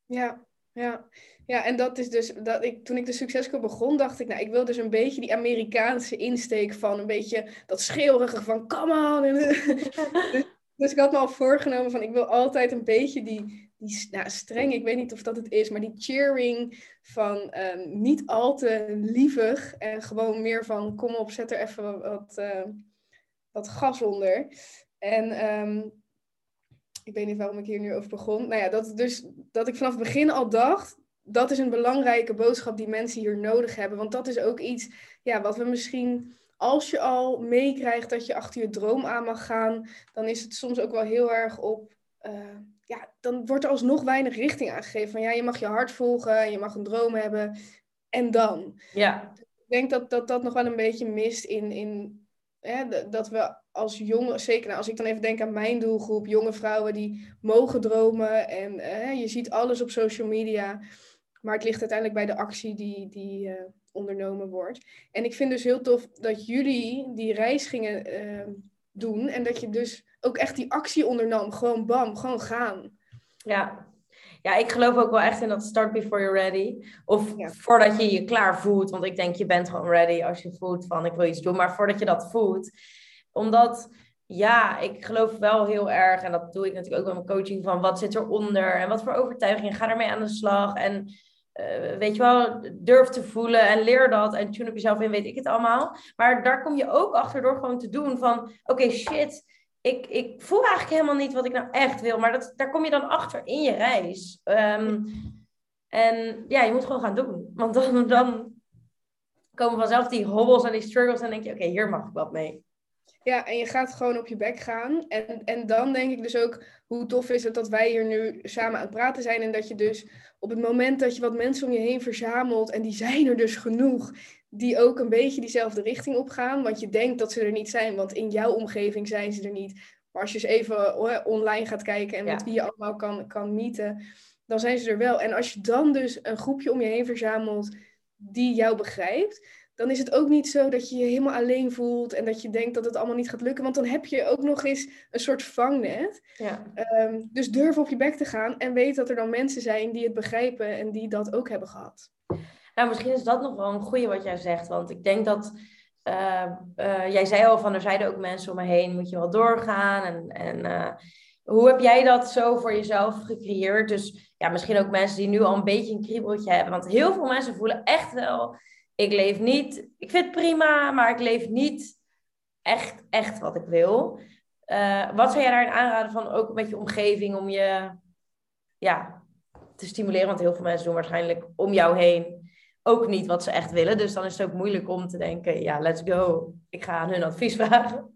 Ja, ja. Ja, en dat is dus, dat ik, toen ik de succesclub begon, dacht ik, nou, ik wil dus een beetje die Amerikaanse insteek van een beetje dat schreeuwige van, come on. dus, dus, ik had me al voorgenomen van, ik wil altijd een beetje die, die nou, streng, ik weet niet of dat het is, maar die cheering van um, niet al te lievig en gewoon meer van, kom op, zet er even wat, uh, wat gas onder. En um, ik weet niet waarom ik hier nu over begon. Nou ja, dat, dus, dat ik vanaf het begin al dacht, dat is een belangrijke boodschap die mensen hier nodig hebben. Want dat is ook iets ja, wat we misschien, als je al meekrijgt dat je achter je droom aan mag gaan, dan is het soms ook wel heel erg op. Uh, ja, dan wordt er alsnog weinig richting aangegeven. Van ja, je mag je hart volgen, je mag een droom hebben. En dan. Ja. Ik denk dat dat, dat nog wel een beetje mist in, in hè, dat we als jonge, zeker nou, als ik dan even denk aan mijn doelgroep, jonge vrouwen die mogen dromen en je ziet alles op social media, maar het ligt uiteindelijk bij de actie die, die uh, ondernomen wordt. En ik vind dus heel tof dat jullie die reis gingen uh, doen en dat je dus ook echt die actie ondernam, gewoon bam, gewoon gaan. Ja, ja, ik geloof ook wel echt in dat start before you're ready. Of voordat je je klaar voelt. Want ik denk, je bent gewoon ready als je voelt van ik wil iets doen. Maar voordat je dat voelt. Omdat, ja, ik geloof wel heel erg. En dat doe ik natuurlijk ook met mijn coaching. Van wat zit eronder? En wat voor overtuigingen? Ga ermee aan de slag. En uh, weet je wel, durf te voelen en leer dat. En tune op jezelf in, weet ik het allemaal. Maar daar kom je ook achter door gewoon te doen van... Oké, shit ik, ik voel eigenlijk helemaal niet wat ik nou echt wil. Maar dat, daar kom je dan achter in je reis. Um, en ja, je moet gewoon gaan doen. Want dan, dan komen vanzelf die hobbels en die struggles. En denk je, oké, hier mag ik wat mee. Ja, en je gaat gewoon op je bek gaan. En, en dan denk ik dus ook, hoe tof is het dat wij hier nu samen aan het praten zijn. En dat je dus op het moment dat je wat mensen om je heen verzamelt. En die zijn er dus genoeg die ook een beetje diezelfde richting opgaan. Want je denkt dat ze er niet zijn, want in jouw omgeving zijn ze er niet. Maar als je eens even online gaat kijken en met wie je allemaal kan, kan meeten, dan zijn ze er wel. En als je dan dus een groepje om je heen verzamelt die jou begrijpt, dan is het ook niet zo dat je je helemaal alleen voelt en dat je denkt dat het allemaal niet gaat lukken. Want dan heb je ook nog eens een soort vangnet. Ja. Um, dus durf op je bek te gaan en weet dat er dan mensen zijn die het begrijpen en die dat ook hebben gehad. Nou, misschien is dat nog wel een goede wat jij zegt. Want ik denk dat. Uh, uh, jij zei al van er zeiden ook mensen om me heen, moet je wel doorgaan. En, en uh, hoe heb jij dat zo voor jezelf gecreëerd? Dus ja, misschien ook mensen die nu al een beetje een kriebeltje hebben. Want heel veel mensen voelen echt wel, ik leef niet, ik vind het prima, maar ik leef niet echt, echt wat ik wil. wat zou jij daarin aanraden van ook met je omgeving om je ja, te stimuleren? Want heel veel mensen doen waarschijnlijk om jou heen ook niet wat ze echt willen. Dus dan is het ook moeilijk om te denken, ja, let's go. Ik ga aan hun advies vragen.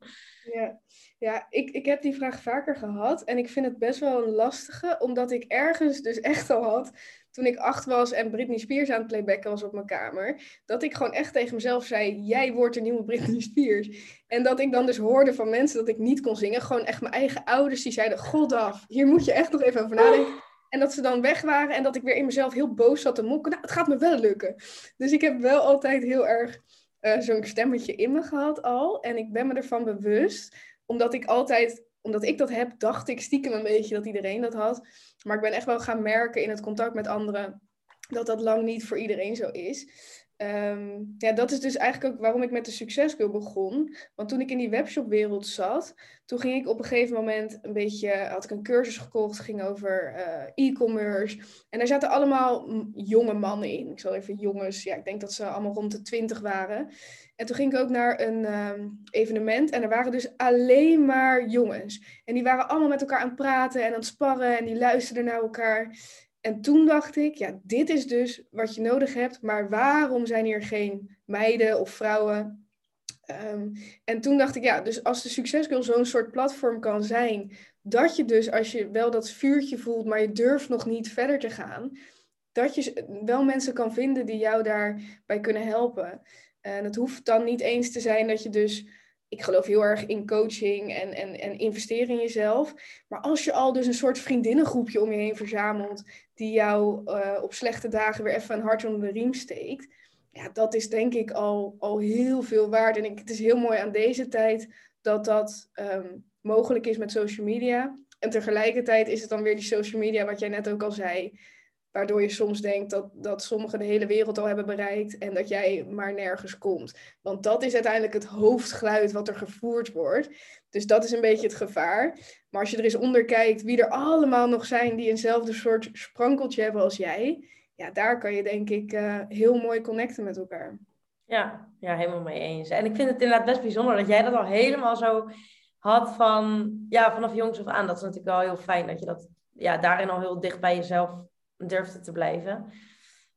Ja, Ja, ik, ik heb die vraag vaker gehad en ik vind het best wel een lastige, omdat ik ergens dus echt al had, toen ik acht was en Britney Spears aan het playbacken was op mijn kamer, dat ik gewoon echt tegen mezelf zei, jij wordt de nieuwe Britney Spears. En dat ik dan dus hoorde van mensen dat ik niet kon zingen, gewoon echt mijn eigen ouders die zeiden, god af, hier moet je echt nog even over nadenken. En dat ze dan weg waren en dat ik weer in mezelf heel boos zat te mokken. Nou, het gaat me wel lukken. Dus ik heb wel altijd heel erg uh, zo'n stemmetje in me gehad al. En ik ben me ervan bewust omdat ik altijd, omdat ik dat heb, dacht ik stiekem een beetje dat iedereen dat had. Maar ik ben echt wel gaan merken in het contact met anderen dat dat lang niet voor iedereen zo is. Ehm, ja, dat is dus eigenlijk ook waarom ik met de succescurve begon. Want toen ik in die webshopwereld zat, toen ging ik op een gegeven moment een beetje, had ik een cursus gekocht, ging over uh, e-commerce. En daar zaten allemaal jonge mannen in. Ik zal even jongens, ja, ik denk dat ze allemaal rond de twintig waren. En toen ging ik ook naar een ehm, evenement en er waren dus alleen maar jongens. En die waren allemaal met elkaar aan het praten en aan het sparren en die luisterden naar elkaar. En toen dacht ik, ja, dit is dus wat je nodig hebt, maar waarom zijn hier geen meiden of vrouwen? Ehm, en toen dacht ik, ja, dus als de Succesgirl zo'n soort platform kan zijn, dat je dus als je wel dat vuurtje voelt, maar je durft nog niet verder te gaan, dat je wel mensen kan vinden die jou daarbij kunnen helpen. En het hoeft dan niet eens te zijn dat je dus ik geloof heel erg in coaching en, en, en investeren in jezelf. Maar als je al dus een soort vriendinnengroepje om je heen verzamelt, die jou uh, op slechte dagen weer even een hart onder de riem steekt, ja, dat is denk ik al, al heel veel waard. En ik, het is heel mooi aan deze tijd dat dat um, mogelijk is met social media. En tegelijkertijd is het dan weer die social media, wat jij net ook al zei. Waardoor je soms denkt dat, dat sommigen de hele wereld al hebben bereikt en dat jij maar nergens komt. Want dat is uiteindelijk het hoofdgeluid wat er gevoerd wordt. Dus dat is een beetje het gevaar. Maar als je er eens onder kijkt wie er allemaal nog zijn die eenzelfde soort sprankeltje hebben als jij. Ja, daar kan je denk ik uh, heel mooi connecten met elkaar. Ja, ja, helemaal mee eens. En ik vind het inderdaad best bijzonder dat jij dat al helemaal zo had van, ja, vanaf jongs af aan. Dat is natuurlijk wel heel fijn dat je dat ja, daarin al heel dicht bij jezelf durfde te blijven.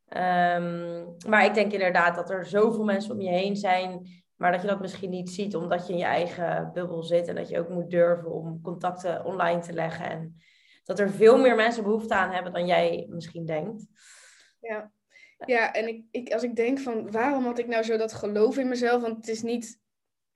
Um, maar ik denk inderdaad dat er zoveel mensen om je heen zijn, maar dat je dat misschien niet ziet omdat je in je eigen bubbel zit en dat je ook moet durven om contacten online te leggen. En dat er veel meer mensen behoefte aan hebben dan jij misschien denkt. Ja, ja en ik, ik, als ik denk van waarom had ik nou zo dat geloof in mezelf? Want het is niet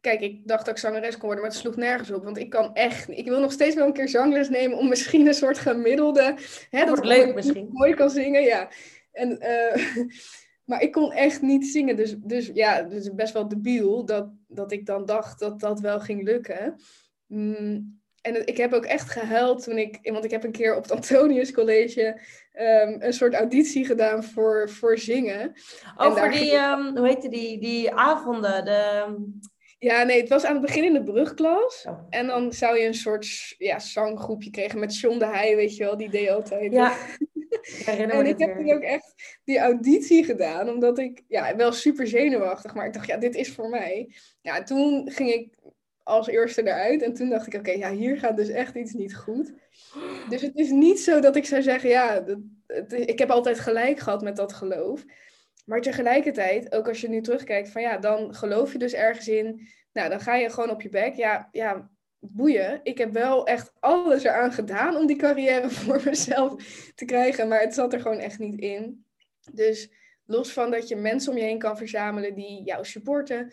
Kijk, ik dacht dat ik zangeres kon worden, maar het sloeg nergens op. Want ik kan echt Ik wil nog steeds wel een keer zangles nemen om misschien een soort gemiddelde... Hè, dat leuk ik misschien. mooi kan zingen, ja. En, uh, maar ik kon echt niet zingen. Dus, dus ja, het is best wel debiel dat, dat ik dan dacht dat dat wel ging lukken. Mm, en ik heb ook echt gehuild toen ik... Want ik heb een keer op het Antonius College um, een soort auditie gedaan voor, voor zingen. Over die, um, hoe heette die, die avonden, de... Ja, nee, het was aan het begin in de brugklas. Oh. En dan zou je een soort ja, zanggroepje krijgen met John de Heij, weet je wel, die deed altijd. Ja, en ik heb toen ook echt die auditie gedaan, omdat ik, ja, wel super zenuwachtig, maar ik dacht, ja, dit is voor mij. Ja, toen ging ik als eerste eruit en toen dacht ik, oké, ja, hier gaat dus echt iets niet goed. Dus het is niet zo dat ik zou zeggen, ja, dat, ik heb altijd gelijk gehad met dat geloof. Maar tegelijkertijd, ook als je nu terugkijkt, van ja, dan geloof je dus ergens in. Nou, dan ga je gewoon op je bek. Ja, ja, boeien. Ik heb wel echt alles eraan gedaan om die carrière voor mezelf te krijgen. Maar het zat er gewoon echt niet in. Dus los van dat je mensen om je heen kan verzamelen die jou supporten,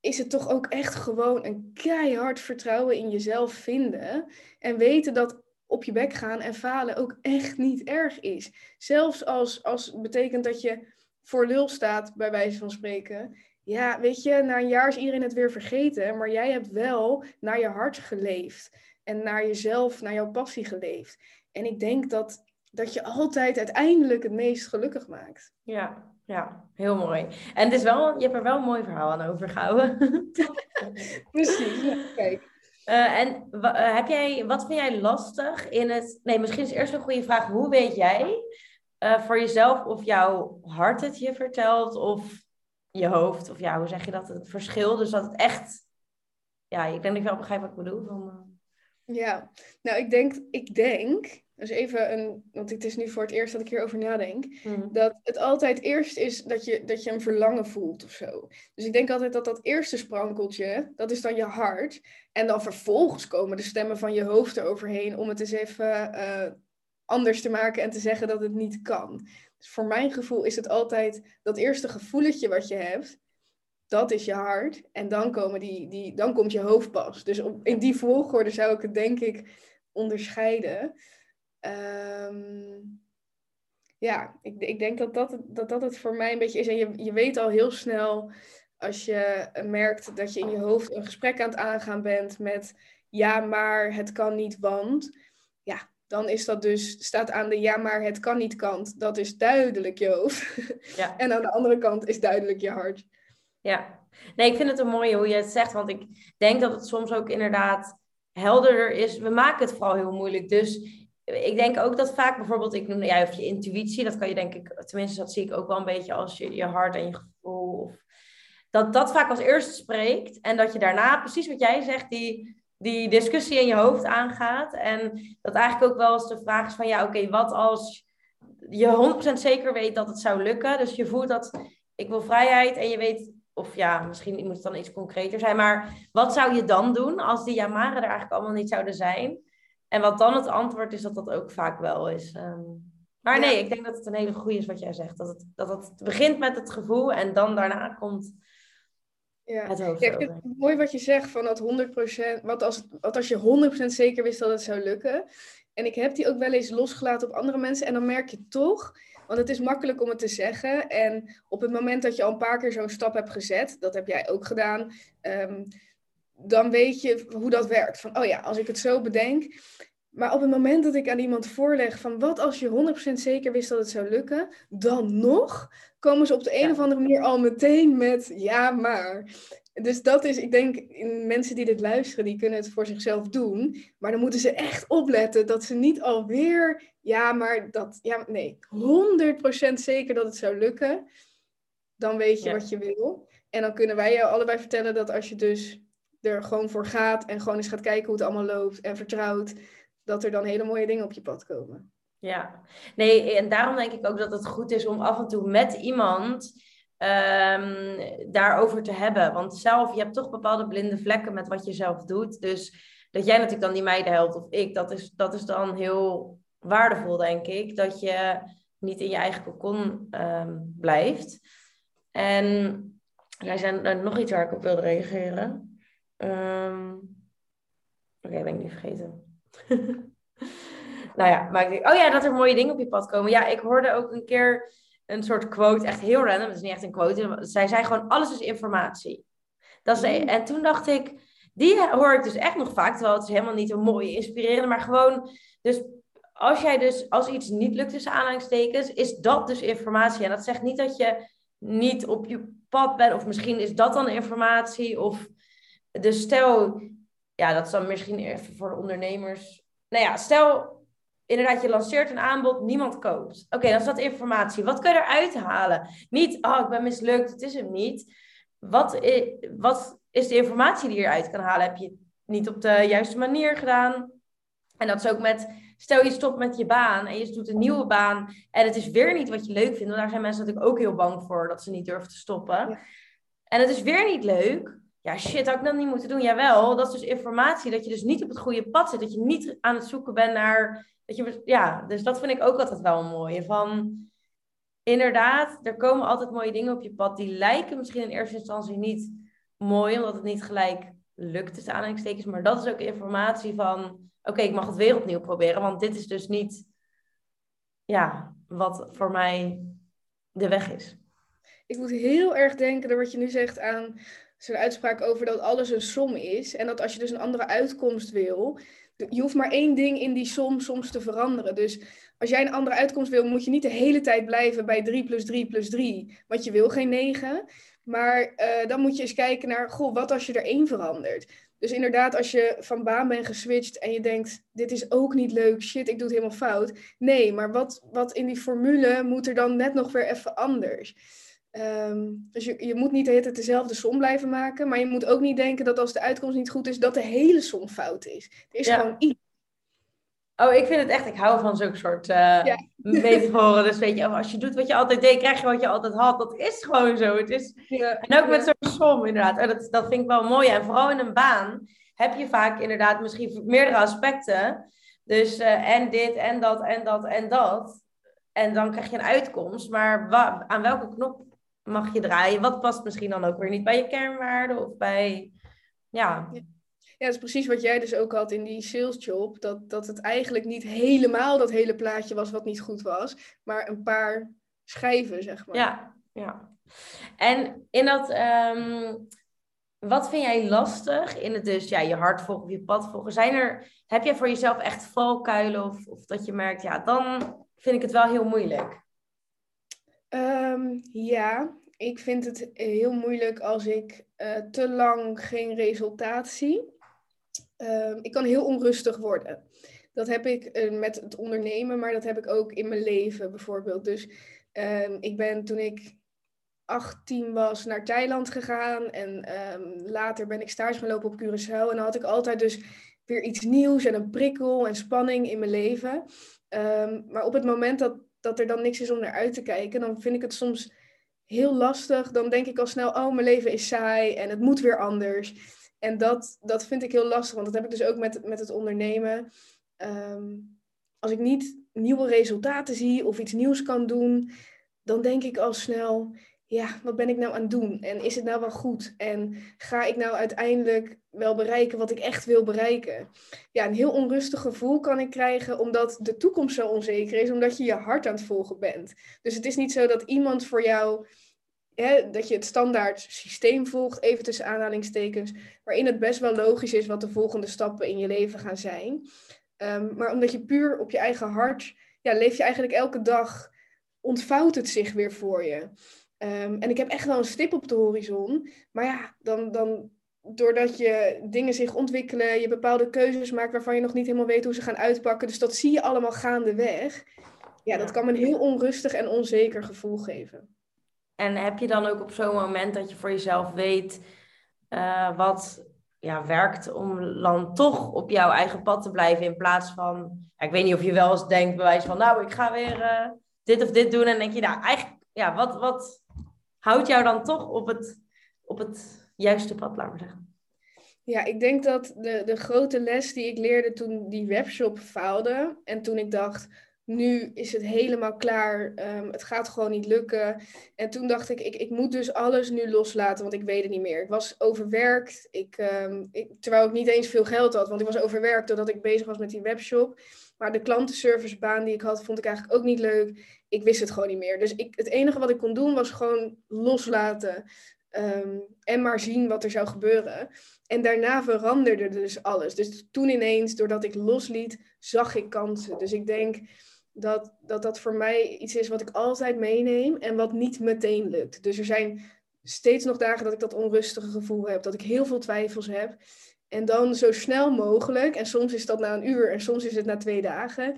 is het toch ook echt gewoon een keihard vertrouwen in jezelf vinden. En weten dat op je bek gaan en falen ook echt niet erg is. Zelfs als, als het betekent dat je voor lul staat, bij wijze van spreken. Ja, weet je, na een jaar is iedereen het weer vergeten, maar jij hebt wel naar je hart geleefd en naar jezelf, naar jouw passie geleefd. En ik denk dat, dat je altijd uiteindelijk het meest gelukkig maakt. Ja, ja, heel mooi. En het is wel, je hebt er wel een mooi verhaal aan overgehouden. Precies, kijk. Uh, en uh, heb jij, wat vind jij lastig in het. Nee, misschien is eerst een goede vraag. Hoe weet jij uh, voor jezelf of jouw hart het je vertelt of je hoofd. Of ja, hoe zeg je dat? Het verschil. Dus dat het echt. Ja, ik denk dat ik wel begrijp wat ik bedoel. Van, uh... Ja, nou, ik denk, ik denk dus even een, want het is nu voor het eerst dat ik hierover nadenk, Mhm. dat het altijd eerst is dat je, dat je een verlangen voelt of zo. Dus ik denk altijd dat dat eerste sprankeltje, dat is dan je hart. En dan vervolgens komen de stemmen van je hoofd eroverheen om het eens even eh, anders te maken en te zeggen dat het niet kan. Dus voor mijn gevoel is het altijd dat eerste gevoeletje wat je hebt, dat is je hart. En dan, komen die, die, dan komt je hoofd pas. Dus op, in die volgorde zou ik het denk ik onderscheiden. Ehm, ja, ik, ik denk dat dat, dat dat het voor mij een beetje is. En je, je weet al heel snel als je merkt dat je in je hoofd een gesprek aan het aangaan bent met ja, maar het kan niet, want dan is dat dus, staat aan de ja, maar het kan niet kant. Dat is duidelijk je hoofd. Ja. en aan de andere kant is duidelijk je hart. Ja, nee, ik vind het een mooie hoe je het zegt, want ik denk dat het soms ook inderdaad helderder is. We maken het vooral heel moeilijk. Dus ik denk ook dat vaak bijvoorbeeld, ik noemde jij of je intuïtie, dat kan je denk ik, tenminste dat zie ik ook wel een beetje als je, je hart en je gevoel. Of, dat dat vaak als eerste spreekt en dat je daarna, precies wat jij zegt, die, die discussie in je hoofd aangaat. En dat eigenlijk ook wel eens de vraag is van, ja oké, wat als je 100% zeker weet dat het zou lukken. Dus je voelt dat ik wil vrijheid en je weet of ja, misschien moet het dan iets concreter zijn. Maar wat zou je dan doen als die Yamaren er eigenlijk allemaal niet zouden zijn? En wat dan het antwoord is, dat dat ook vaak wel is. Ehm, maar nee, Ja. ik denk dat het een hele goede is wat jij zegt. Dat het, dat het begint met het gevoel en dan daarna komt Ja. het hoofd Ja, ik vind het mooi wat je zegt van dat 100%, wat als, wat als je 100% zeker wist dat het zou lukken. En ik heb die ook wel eens losgelaten op andere mensen en dan merk je toch, want het is makkelijk om het te zeggen. En op het moment dat je al een paar keer zo'n stap hebt gezet, dat heb jij ook gedaan, ehm, dan weet je hoe dat werkt. Van, oh ja, als ik het zo bedenk. Maar op het moment dat ik aan iemand voorleg van wat als je 100% zeker wist dat het zou lukken, dan nog komen ze op de een Ja. of andere manier al meteen met ja, maar. Dus dat is, ik denk, in mensen die dit luisteren, die kunnen het voor zichzelf doen. Maar dan moeten ze echt opletten dat ze niet alweer, ja, maar dat, ja, nee, 100% zeker dat het zou lukken. Dan weet je Ja. wat je wil. En dan kunnen wij jou allebei vertellen dat als je dus er gewoon voor gaat en gewoon eens gaat kijken hoe het allemaal loopt en vertrouwt, dat er dan hele mooie dingen op je pad komen. Ja, nee, en daarom denk ik ook dat het goed is om af en toe met iemand ehm, daarover te hebben. Want zelf, je hebt toch bepaalde blinde vlekken met wat je zelf doet. Dus dat jij natuurlijk dan die meiden helpt of ik, dat is, dat is dan heel waardevol, denk ik. Dat je niet in je eigen cocon ehm, blijft. En er zijn nog iets waar ik op wilde reageren. Ehm, Oké, ben ik nu vergeten. nou ja, maar ik, oh ja, dat er mooie dingen op je pad komen. Ja, ik hoorde ook een keer een soort quote, echt heel random. Het is niet echt een quote. Zij zei gewoon, alles is informatie. Dat is, Mm. En toen dacht ik, die hoor ik dus echt nog vaak. Terwijl het is helemaal niet een mooie, inspirerende, maar gewoon... Dus als jij dus, als iets niet lukt tussen aanhalingstekens, is dat dus informatie. En dat zegt niet dat je niet op je pad bent. Of misschien is dat dan informatie. Of dus stel, ja, dat is dan misschien even voor de ondernemers. Nou ja, stel inderdaad, je lanceert een aanbod, niemand koopt. Oké, dan is dat informatie. Wat kun je eruit halen? Niet, oh, ik ben mislukt, het is hem niet. Wat is, wat is de informatie die je eruit kan halen? Heb je het niet op de juiste manier gedaan? En dat is ook met, stel je stopt met je baan en je doet een nieuwe baan en het is weer niet wat je leuk vindt. Want daar zijn mensen natuurlijk ook heel bang voor dat ze niet durven te stoppen. Ja. En het is weer niet leuk. Ja, shit, had ik dat niet moeten doen. Jawel, dat is dus informatie dat je dus niet op het goede pad zit. Dat je niet aan het zoeken bent naar... Dat je, ja, dus dat vind ik ook altijd wel een mooie. Van, inderdaad, er komen altijd mooie dingen op je pad. Die lijken misschien in eerste instantie niet mooi, omdat het niet gelijk lukt tussen aanhalingstekens. Maar dat is ook informatie van, oké, ik mag het weer opnieuw proberen. Want dit is dus niet, ja, wat voor mij de weg is. Ik moet heel erg denken door wat je nu zegt aan zo'n uitspraak over dat alles een som is. En dat als je dus een andere uitkomst wil, je hoeft maar één ding in die som soms te veranderen. Dus als jij een andere uitkomst wil, moet je niet de hele tijd blijven bij 3 plus 3 plus 3. Want je wil geen 9. Maar uh, dan moet je eens kijken naar, goh, wat als je er één verandert? Dus inderdaad, als je van baan bent geswitcht en je denkt, dit is ook niet leuk, shit, ik doe het helemaal fout. Nee, maar wat, wat in die formule moet er dan net nog weer even anders? Um, dus je, je moet niet de hele tijd dezelfde som blijven maken, maar je moet ook niet denken dat als de uitkomst niet goed is, dat de hele som fout is. Er is Ja. gewoon iets. Oh, ik vind het echt, ik hou van zo'n soort uh, ja. metaforen. Dus weet je, als je doet wat je altijd deed, krijg je wat je altijd had. Dat is gewoon zo. Het is... Ja. En ook met zo'n som, inderdaad. En dat, dat vind ik wel mooi. En vooral in een baan heb je vaak inderdaad misschien meerdere aspecten. Dus uh, en dit, en dat, en dat, en dat. En dan krijg je een uitkomst. Maar aan welke knop mag je draaien? Wat past misschien dan ook weer niet bij je kernwaarden of bij... ja. Ja, dat is precies wat jij dus ook had in die salesjob. Dat, dat het eigenlijk niet helemaal dat hele plaatje was wat niet goed was. Maar een paar schijven, zeg maar. Ja, ja. En in dat... Ehm, wat vind jij lastig in het dus ja, je hart volgen of je pad volgen? Zijn er, heb jij voor jezelf echt valkuilen of, of dat je merkt, ja, dan vind ik het wel heel moeilijk? Um, ja, ik vind het heel moeilijk als ik uh, te lang geen resultaat zie. Ehm, ik kan heel onrustig worden. Dat heb ik uh, met het ondernemen, maar dat heb ik ook in mijn leven bijvoorbeeld. Dus um, ik ben toen ik 18 was naar Thailand gegaan en later ben ik stage gaan lopen op Curaçao. En dan had ik altijd dus weer iets nieuws en een prikkel en spanning in mijn leven. maar op het moment dat, dat er dan niks is om naar uit te kijken, dan vind ik het soms heel lastig. Dan denk ik al snel, oh, mijn leven is saai en het moet weer anders. En dat, dat vind ik heel lastig, want dat heb ik dus ook met, met het ondernemen. Ehm, als ik niet nieuwe resultaten zie of iets nieuws kan doen, dan denk ik al snel, ja, wat ben ik nou aan het doen? En is het nou wel goed? En ga ik nou uiteindelijk wel bereiken wat ik echt wil bereiken? Ja, een heel onrustig gevoel kan ik krijgen omdat de toekomst zo onzeker is, omdat je je hart aan het volgen bent. Dus het is niet zo dat iemand voor jou hè, dat je het standaard systeem volgt, even tussen aanhalingstekens, waarin het best wel logisch is wat de volgende stappen in je leven gaan zijn. Ehm, maar omdat je puur op je eigen hart, ja, leef je eigenlijk elke dag, ontvouwt het zich weer voor je. Ehm, en ik heb echt wel een stip op de horizon, maar ja, dan, dan doordat je dingen zich ontwikkelen, je bepaalde keuzes maakt waarvan je nog niet helemaal weet hoe ze gaan uitpakken. Dus dat zie je allemaal gaandeweg. Ja, dat kan me een heel onrustig en onzeker gevoel geven. En heb je dan ook op zo'n moment dat je voor jezelf weet uh, wat ja, werkt om dan toch op jouw eigen pad te blijven in plaats van, ja, ik weet niet of je wel eens denkt bewijs van, nou, ik ga weer uh, dit of dit doen en denk je, nou, eigenlijk, ja, wat, wat houdt jou dan toch op het, op het juiste pad, laten we zeggen? Ja, ik denk dat de, de grote les die ik leerde toen die webshop faalde en toen ik dacht, nu is het helemaal klaar. Um, het gaat gewoon niet lukken. En toen dacht ik, ik, ik moet dus alles nu loslaten, want ik weet het niet meer. Ik was overwerkt, ik, um, ik, terwijl ik niet eens veel geld had, want ik was overwerkt doordat ik bezig was met die webshop. Maar de klantenservicebaan die ik had, vond ik eigenlijk ook niet leuk. Ik wist het gewoon niet meer. Dus ik, het enige wat ik kon doen was gewoon loslaten. Um, en maar zien wat er zou gebeuren. En daarna veranderde dus alles. Dus toen ineens, doordat ik losliet, zag ik kansen. Dus ik denk dat, dat dat voor mij iets is wat ik altijd meeneem en wat niet meteen lukt. Dus er zijn steeds nog dagen dat ik dat onrustige gevoel heb, dat ik heel veel twijfels heb. En dan zo snel mogelijk, en soms is dat na een uur en soms is het na twee dagen,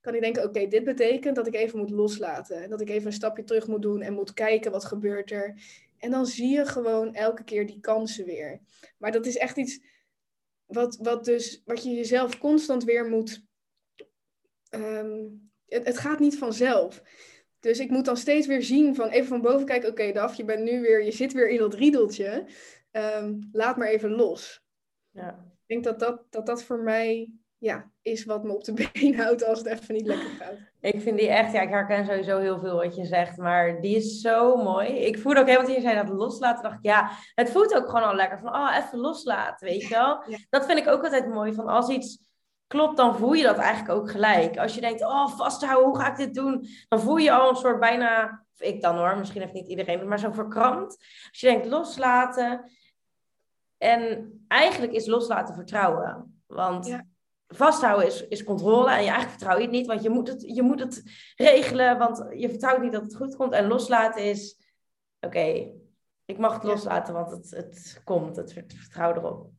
kan ik denken, oké, dit betekent dat ik even moet loslaten. Dat ik even een stapje terug moet doen en moet kijken wat gebeurt er. En dan zie je gewoon elke keer die kansen weer. Maar dat is echt iets wat, wat, dus, wat je jezelf constant weer moet ehm, het, gaat niet vanzelf. Dus ik moet dan steeds weer zien van even van boven kijken, oké Daf, je bent nu weer, je zit weer in dat riedeltje. Um, laat maar even los. Ja. Ik denk dat dat, dat dat voor mij ja, is wat me op de been houdt als het even niet lekker gaat. Ik vind die echt, ja, ik herken sowieso heel veel wat je zegt, maar die is zo mooi. Ik voelde ook helemaal, toen je zei dat loslaten, dacht ik, ja, het voelt ook gewoon al lekker van, oh, even loslaten, weet je wel. Dat vind ik ook altijd mooi, van als iets klopt, dan voel je dat eigenlijk ook gelijk. Als je denkt, oh, vasthouden, hoe ga ik dit doen? Dan voel je al een soort bijna, ik dan hoor, misschien heeft niet iedereen, maar zo verkrampt. Als je denkt, loslaten. En eigenlijk is loslaten vertrouwen. Want vasthouden is, is controle en je eigenlijk vertrouw je het niet, want je moet het, je moet het regelen, want je vertrouwt niet dat het goed komt. En loslaten is, oké, ik mag het loslaten, want het, het komt, het vertrouw erop.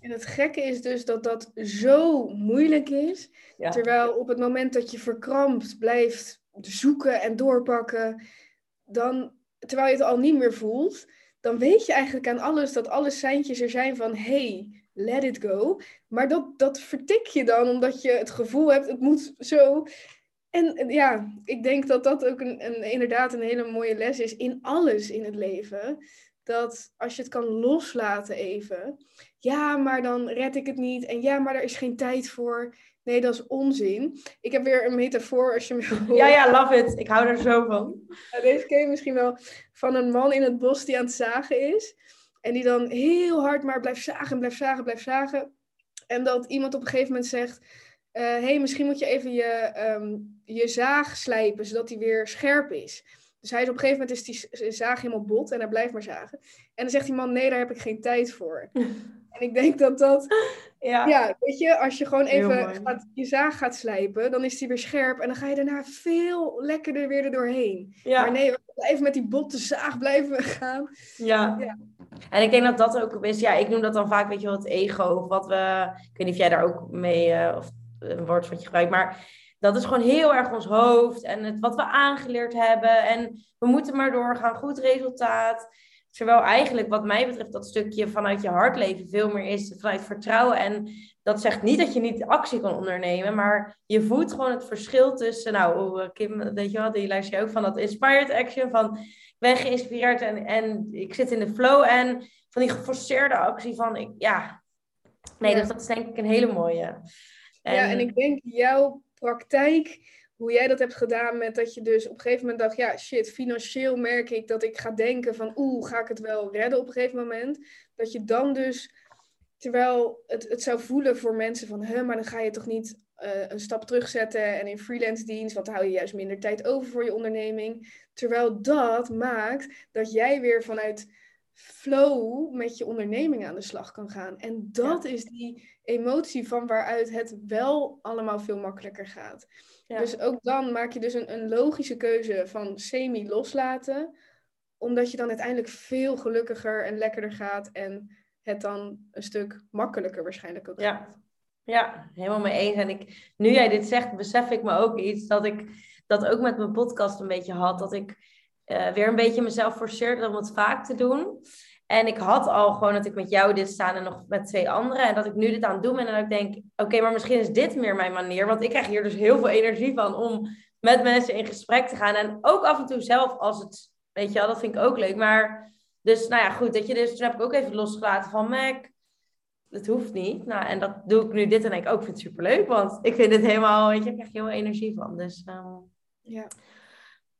En het gekke is dus dat dat zo moeilijk is. Terwijl op het moment dat je verkrampt blijft zoeken en doorpakken, dan, terwijl je het al niet meer voelt, dan weet je eigenlijk aan alles dat alle seintjes er zijn van hey, let it go. Maar dat, dat vertik je dan omdat je het gevoel hebt, het moet zo. En ja, ik denk dat dat ook een, inderdaad een hele mooie les is in alles in het leven. Dat als je het kan loslaten even. Ja, maar dan red ik het niet. En ja, maar er is geen tijd voor. Nee, dat is onzin. Ik heb weer een metafoor als je me Ja, ja, love it. Ik hou er zo van. deze ken je misschien wel van een man in het bos die aan het zagen is. En die dan heel hard maar blijft zagen, blijft zagen, blijft zagen. En dat iemand op een gegeven moment zegt... Hé, uh, hey, misschien moet je even je, um, je zaag slijpen, zodat die weer scherp is. Dus hij is op een gegeven moment is die zaag helemaal bot en hij blijft maar zagen. En dan zegt die man, nee, daar heb ik geen tijd voor. en ik denk dat dat... Ja. ja, weet je, als je gewoon even gaat, je zaag gaat slijpen, dan is die weer scherp. En dan ga je daarna veel lekkerder weer er doorheen. Ja. Maar nee, even met die botte zaag blijven gaan. Ja. ja. En ik denk dat dat ook is, ja, ik noem dat dan vaak, weet je wel, het ego. Of wat we, ik weet niet of jij daar ook mee, uh, of een woord wat je gebruikt, maar dat is gewoon heel erg ons hoofd en het, wat we aangeleerd hebben. En we moeten maar doorgaan, goed resultaat. Terwijl eigenlijk, wat mij betreft, dat stukje vanuit je hartleven veel meer is vanuit vertrouwen. En dat zegt niet dat je niet actie kan ondernemen, maar je voelt gewoon het verschil tussen, nou, oh, Kim, weet je wel, die luister je ook van dat inspired action, van ik ben geïnspireerd en, en ik zit in de flow. En van die geforceerde actie van, ik, ja, nee, dus dat is denk ik een hele mooie. En... Ja, en ik denk jouw praktijk, hoe jij dat hebt gedaan met dat je dus op een gegeven moment dacht, ja shit, financieel merk ik dat ik ga denken van oeh, ga ik het wel redden op een gegeven moment. Dat je dan dus, terwijl het, het zou voelen voor mensen van, hè, maar dan ga je toch niet uh, een stap terugzetten en in freelance dienst, want dan hou je juist minder tijd over voor je onderneming. Terwijl dat maakt dat jij weer vanuit flow met je onderneming aan de slag kan gaan. En dat is die emotie van waaruit het wel allemaal veel makkelijker gaat. Dus ook dan maak je dus een, een logische keuze van semi loslaten, omdat je dan uiteindelijk veel gelukkiger en lekkerder gaat en het dan een stuk makkelijker waarschijnlijk ook ja. gaat. Ja, helemaal mee eens. En ik, nu jij dit zegt, besef ik me ook iets dat ik dat ook met mijn podcast een beetje had. Dat ik uh, weer een beetje mezelf forceerde om het vaak te doen. En ik had al gewoon dat ik met jou dit staan en nog met twee anderen. En dat ik nu dit aan het doen ben. En dat ik denk, oké, maar misschien is dit meer mijn manier. Want ik krijg hier dus heel veel energie van om met mensen in gesprek te gaan. En ook af en toe zelf als het, weet je wel, dat vind ik ook leuk. Maar dus, nou ja, goed. Dat je dus, toen heb ik ook even losgelaten van Mac. Het hoeft niet. Nou, en dat doe ik nu dit en denk ik ook, vind het superleuk. Want ik vind het helemaal, weet je, ik krijg heel veel energie van. Dus uh, ja.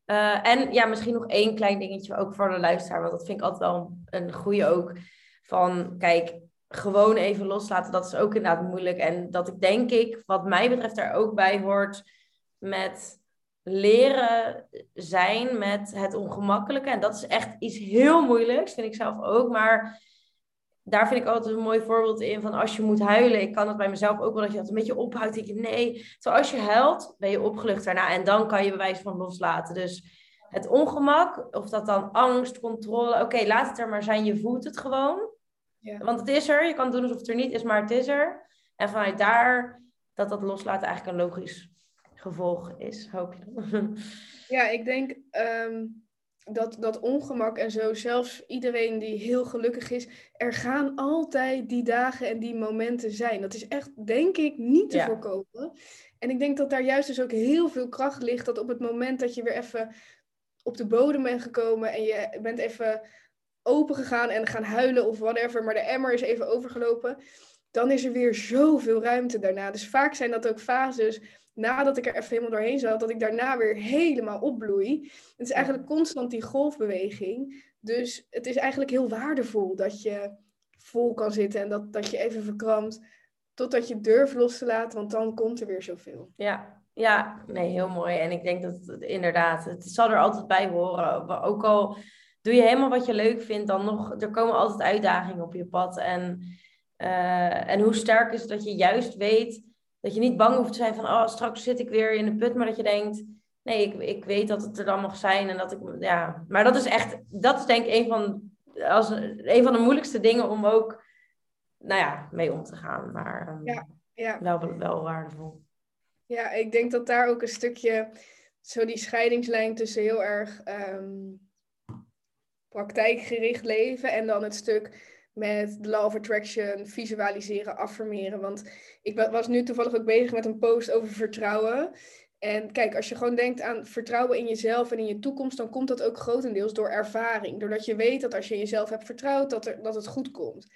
Uh, en ja, misschien nog één klein dingetje ook voor de luisteraar, want dat vind ik altijd wel een goede ook. Van kijk, gewoon even loslaten, dat is ook inderdaad moeilijk. En dat ik denk ik, wat mij betreft, daar ook bij hoort met leren zijn met het ongemakkelijke. En dat is echt iets heel moeilijks, vind ik zelf ook. Maar daar vind ik altijd een mooi voorbeeld in van als je moet huilen. Ik kan het bij mezelf ook wel dat je dat een beetje ophoudt. Denk je nee. Zoals je huilt, ben je opgelucht daarna. En dan kan je bewijs van loslaten. Dus het ongemak, of dat dan angst, controle. Oké, laat het er maar zijn. Je voelt het gewoon. Ja. Want het is er. Je kan doen alsof het er niet is, maar het is er. En vanuit daar dat dat loslaten eigenlijk een logisch gevolg is, hoop je. Ja, ik denk ehm, dat, dat ongemak en zo, zelfs iedereen die heel gelukkig is, er gaan altijd die dagen en die momenten zijn. Dat is echt, denk ik, niet te voorkomen. En ik denk dat daar juist dus ook heel veel kracht ligt, dat op het moment dat je weer even op de bodem bent gekomen en je bent even open gegaan en gaan huilen of whatever, maar de emmer is even overgelopen, dan is er weer zoveel ruimte daarna. Dus vaak zijn dat ook fases nadat ik er even helemaal doorheen zat, dat ik daarna weer helemaal opbloei. Het is eigenlijk constant die golfbeweging. Dus het is eigenlijk heel waardevol dat je vol kan zitten en dat, dat je even verkrampt. Totdat je durft los te laten, want dan komt er weer zoveel. Ja, ja, nee, heel mooi. En ik denk dat het, inderdaad, het zal er altijd bij horen. Ook al doe je helemaal wat je leuk vindt, dan nog, er komen altijd uitdagingen op je pad. En, uh, en hoe sterk is het dat je juist weet dat je niet bang hoeft te zijn van, oh, straks zit ik weer in de put, maar dat je denkt, nee, ik, ik weet dat het er dan mag zijn en dat ik, ja. Maar dat is echt, dat is denk ik een van, als, een van de moeilijkste dingen om ook, nou ja, mee om te gaan. Maar um, ja, ja. Wel, wel waardevol. Ja, ik denk dat daar ook een stukje, zo die scheidingslijn tussen heel erg um, praktijkgericht leven en dan het stuk met de law of attraction, visualiseren, affirmeren. Want ik was nu toevallig ook bezig met een post over vertrouwen. En kijk, als je gewoon denkt aan vertrouwen in jezelf en in je toekomst, dan komt dat ook grotendeels door ervaring. Doordat je weet dat als je jezelf hebt vertrouwd, dat, er, dat het goed komt.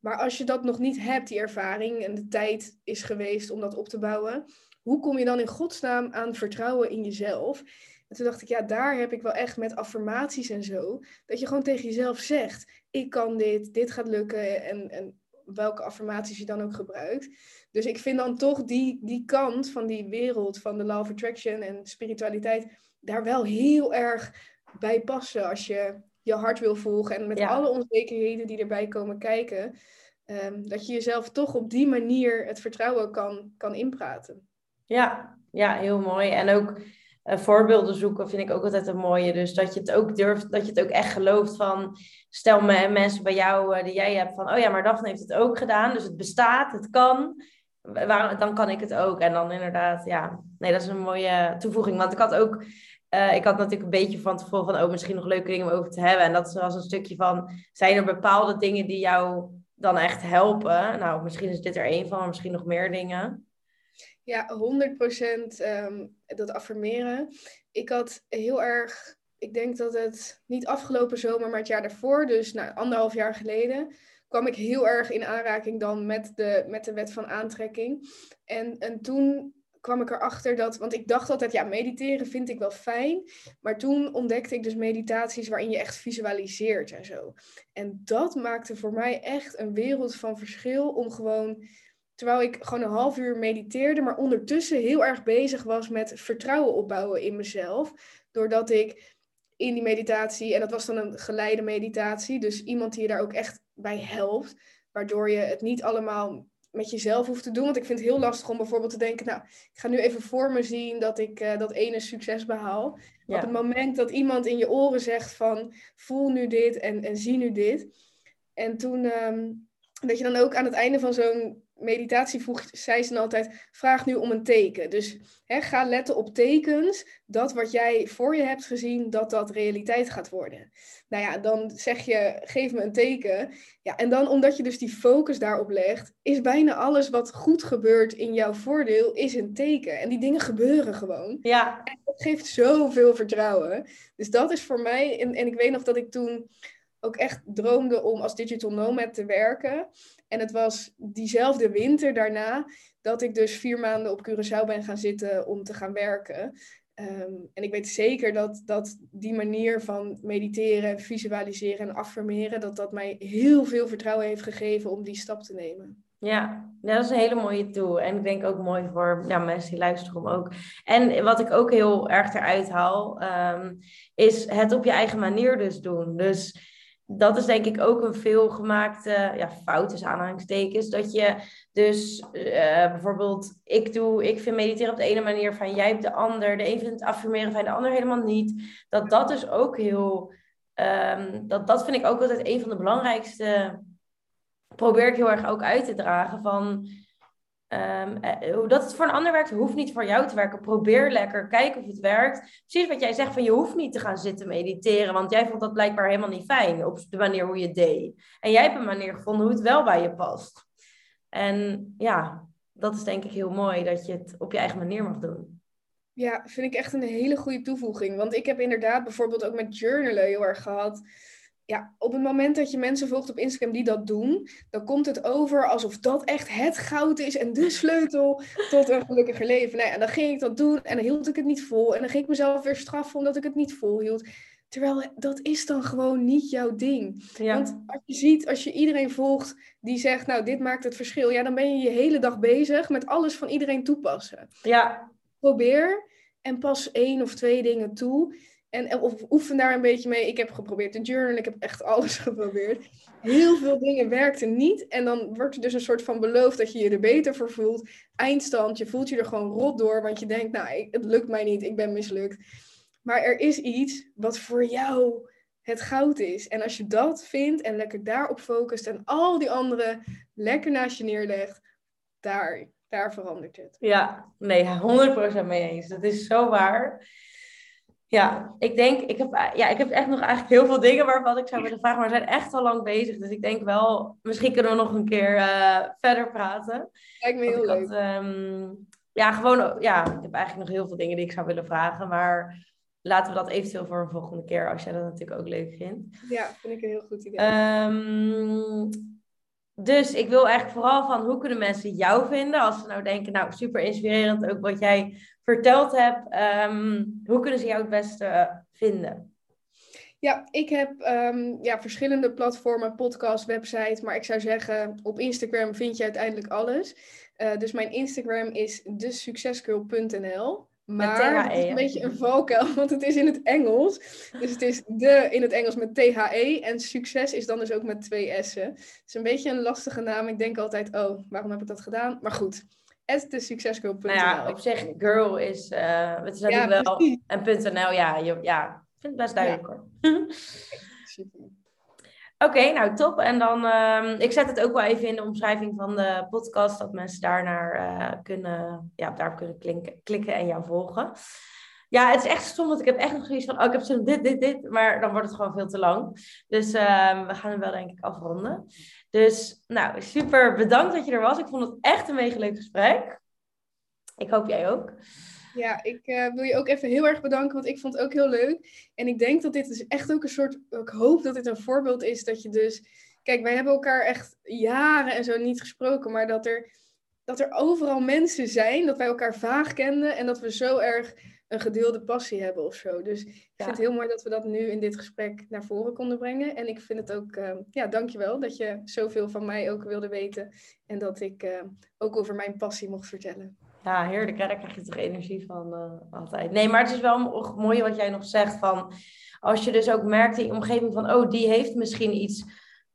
Maar als je dat nog niet hebt, die ervaring, en de tijd is geweest om dat op te bouwen, hoe kom je dan in godsnaam aan vertrouwen in jezelf? En toen dacht ik, ja, daar heb ik wel echt met affirmaties en zo, dat je gewoon tegen jezelf zegt, ik kan dit, dit gaat lukken en, en welke affirmaties je dan ook gebruikt. Dus ik vind dan toch die, die kant van die wereld van de law of attraction en spiritualiteit daar wel heel erg bij passen als je je hart wil volgen en met alle onzekerheden die erbij komen kijken, ehm, dat je jezelf toch op die manier het vertrouwen kan, kan inpraten. Ja, ja, heel mooi. En ook voorbeelden zoeken vind ik ook altijd een mooie. Dus dat je het ook durft, dat je het ook echt gelooft van, stel me, mensen bij jou uh, die jij hebt van, oh ja, maar Daphne heeft het ook gedaan, dus het bestaat, het kan. Waar, dan kan ik het ook. En dan inderdaad, ja, nee, dat is een mooie toevoeging. Want ik had ook, uh, ik had natuurlijk een beetje van tevoren van, oh, misschien nog leuke dingen om over te hebben. En dat was een stukje van, zijn er bepaalde dingen die jou dan echt helpen? Nou, misschien is dit er één van, maar misschien nog meer dingen. Ja, 100% um, ehm, dat affirmeren. Ik had heel erg, ik denk dat het niet afgelopen zomer, maar het jaar daarvoor, dus nou, anderhalf jaar geleden, kwam ik heel erg in aanraking dan met de, met de wet van aantrekking. En, en toen kwam ik erachter dat, want ik dacht altijd, ja, mediteren vind ik wel fijn. Maar toen ontdekte ik dus meditaties waarin je echt visualiseert en zo. En dat maakte voor mij echt een wereld van verschil om gewoon Terwijl ik gewoon een half uur mediteerde, maar ondertussen heel erg bezig was met vertrouwen opbouwen in mezelf. Doordat ik in die meditatie, en dat was dan een geleide meditatie, dus iemand die je daar ook echt bij helpt, waardoor je het niet allemaal met jezelf hoeft te doen. Want ik vind het heel lastig om bijvoorbeeld te denken, nou, ik ga nu even voor me zien dat ik uh, dat ene succes behaal. Op het moment dat iemand in je oren zegt van, voel nu dit en, en zie nu dit. En toen, ehm, dat je dan ook aan het einde van zo'n meditatie vroeg, zei ze dan altijd, vraag nu om een teken. Dus hè, ga letten op tekens, dat wat jij voor je hebt gezien, dat dat realiteit gaat worden. Nou ja, dan zeg je, geef me een teken. Ja, en dan omdat je dus die focus daarop legt, is bijna alles wat goed gebeurt in jouw voordeel, is een teken. En die dingen gebeuren gewoon. Ja. En dat geeft zoveel vertrouwen. Dus dat is voor mij, en, en ik weet nog dat ik toen ook echt droomde om als digital nomad te werken. En het was diezelfde winter daarna dat ik dus vier maanden op Curaçao ben gaan zitten om te gaan werken. Ehm, en ik weet zeker dat, dat die manier van mediteren, visualiseren en affirmeren, dat dat mij heel veel vertrouwen heeft gegeven om die stap te nemen. Ja, dat is een hele mooie tool. En ik denk ook mooi voor ja, mensen die luisteren om ook. En wat ik ook heel erg eruit haal, um, is het op je eigen manier dus doen. Dus dat is denk ik ook een veelgemaakte ja, fout, dus aanhalingstekens. Dat je dus uh, bijvoorbeeld, ik doe, ik vind mediteren op de ene manier van jij op de ander. De een vindt het affirmeren van de ander helemaal niet. Dat dat dus ook heel, um, dat, dat vind ik ook altijd een van de belangrijkste, probeer ik heel erg ook uit te dragen van Um, hoe dat het voor een ander werkt, hoeft niet voor jou te werken. Probeer lekker, kijk of het werkt. Precies wat jij zegt, van je hoeft niet te gaan zitten mediteren, want jij vond dat blijkbaar helemaal niet fijn op de manier hoe je deed. En jij hebt een manier gevonden hoe het wel bij je past. En ja, dat is denk ik heel mooi, dat je het op je eigen manier mag doen. Ja, vind ik echt een hele goede toevoeging. Want ik heb inderdaad bijvoorbeeld ook met journalen heel erg gehad ja, op het moment dat je mensen volgt op Instagram die dat doen, dan komt het over alsof dat echt het goud is en de sleutel tot een gelukkiger leven. Nee, en dan ging ik dat doen en dan hield ik het niet vol. En dan ging ik mezelf weer straffen omdat ik het niet volhield. Terwijl dat is dan gewoon niet jouw ding. Want als je ziet, als je iedereen volgt die zegt, nou, dit maakt het verschil. Ja, dan ben je je hele dag bezig met alles van iedereen toepassen. Ja. Probeer en pas één of twee dingen toe. En of oefen daar een beetje mee. Ik heb geprobeerd te journalen. Ik heb echt alles geprobeerd. Heel veel dingen werkten niet. En dan wordt er dus een soort van beloofd dat je je er beter voor voelt. Eindstand, je voelt je er gewoon rot door. Want je denkt, nou, het lukt mij niet. Ik ben mislukt. Maar er is iets wat voor jou het goud is. En als je dat vindt en lekker daarop focust en al die andere lekker naast je neerlegt, daar, daar verandert het. Ja, nee, 100% mee eens. Dat is zo waar. Ja, ik denk, ik heb, ja, ik heb echt nog eigenlijk heel veel dingen waarvan ik zou willen vragen, maar we zijn echt al lang bezig. Dus ik denk wel, misschien kunnen we nog een keer uh, verder praten. Lijkt me heel leuk. Ehm, ja, gewoon, ja, ik heb eigenlijk nog heel veel dingen die ik zou willen vragen, maar laten we dat eventueel voor een volgende keer, als jij dat natuurlijk ook leuk vindt. Ja, vind ik een heel goed idee. Um, dus ik wil eigenlijk vooral van hoe kunnen mensen jou vinden als ze nou denken, nou super inspirerend ook wat jij verteld hebt. Ehm, hoe kunnen ze jou het beste vinden? Ja, ik heb um, ja, verschillende platformen, podcast, website. Maar ik zou zeggen, op Instagram vind je uiteindelijk alles. Uh, dus mijn Instagram is desuccesgirl.nl. Maar het is een beetje een valkuil, want het is in het Engels. Dus het is de in het Engels met THE. En succes is dan dus ook met twee S'en. Het is een beetje een lastige naam. Ik denk altijd, oh, waarom heb ik dat gedaan? Maar goed, at succesgirl.nl. Nou ja, op zich, girl is, uh, het is natuurlijk wel, en .nl, ja, je, ja, ik vind het best duidelijk hoor. Super. Oké, nou top. En dan, uh, ik zet het ook wel even in de omschrijving van de podcast, dat mensen daarnaar uh, kunnen, ja, daar kunnen klinken, klikken en jou volgen. Ja, het is echt stom, want ik heb echt nog zoiets van, oh, ik heb zo'n dit, dit, dit, maar dan wordt het gewoon veel te lang. Dus uh, we gaan hem wel denk ik afronden. Dus, nou, super bedankt dat je er was. Ik vond het echt een mega leuk gesprek. Ik hoop jij ook. Ja, ik uh, wil je ook even heel erg bedanken, want ik vond het ook heel leuk. En ik denk dat dit dus echt ook een soort, ik hoop dat dit een voorbeeld is dat je dus, kijk, wij hebben elkaar echt jaren en zo niet gesproken, maar dat er, dat er overal mensen zijn, dat wij elkaar vaag kenden en dat we zo erg een gedeelde passie hebben of zo. Dus ik vind het heel mooi dat we dat nu in dit gesprek naar voren konden brengen. En ik vind het ook, uh, ja, dankjewel dat je zoveel van mij ook wilde weten en dat ik uh, ook over mijn passie mocht vertellen. Ja, heerlijk. Daar krijg je toch energie van uh, altijd. Nee, maar het is wel mooi wat jij nog zegt van... Als je dus ook merkt in je omgeving van... Oh, die heeft misschien iets...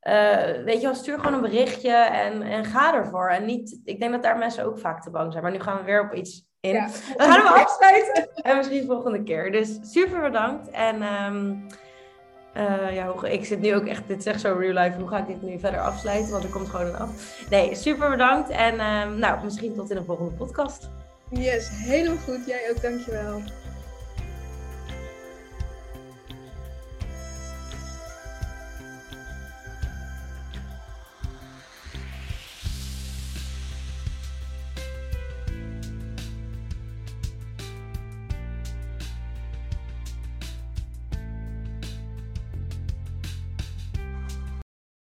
Uh, weet je wel, stuur gewoon een berichtje en, en ga ervoor. En niet... Ik denk dat daar mensen ook vaak te bang zijn. Maar nu gaan we weer op iets in. Ja. We gaan hem afsluiten. en misschien volgende keer. Dus super bedankt. En... Um, uh, ja, ik zit nu ook echt, dit zegt zo real life, hoe ga ik dit nu verder afsluiten? Want er komt gewoon een af. Nee, super bedankt en uh, nou, misschien tot in de volgende podcast. Yes, helemaal goed. Jij ook, dankjewel.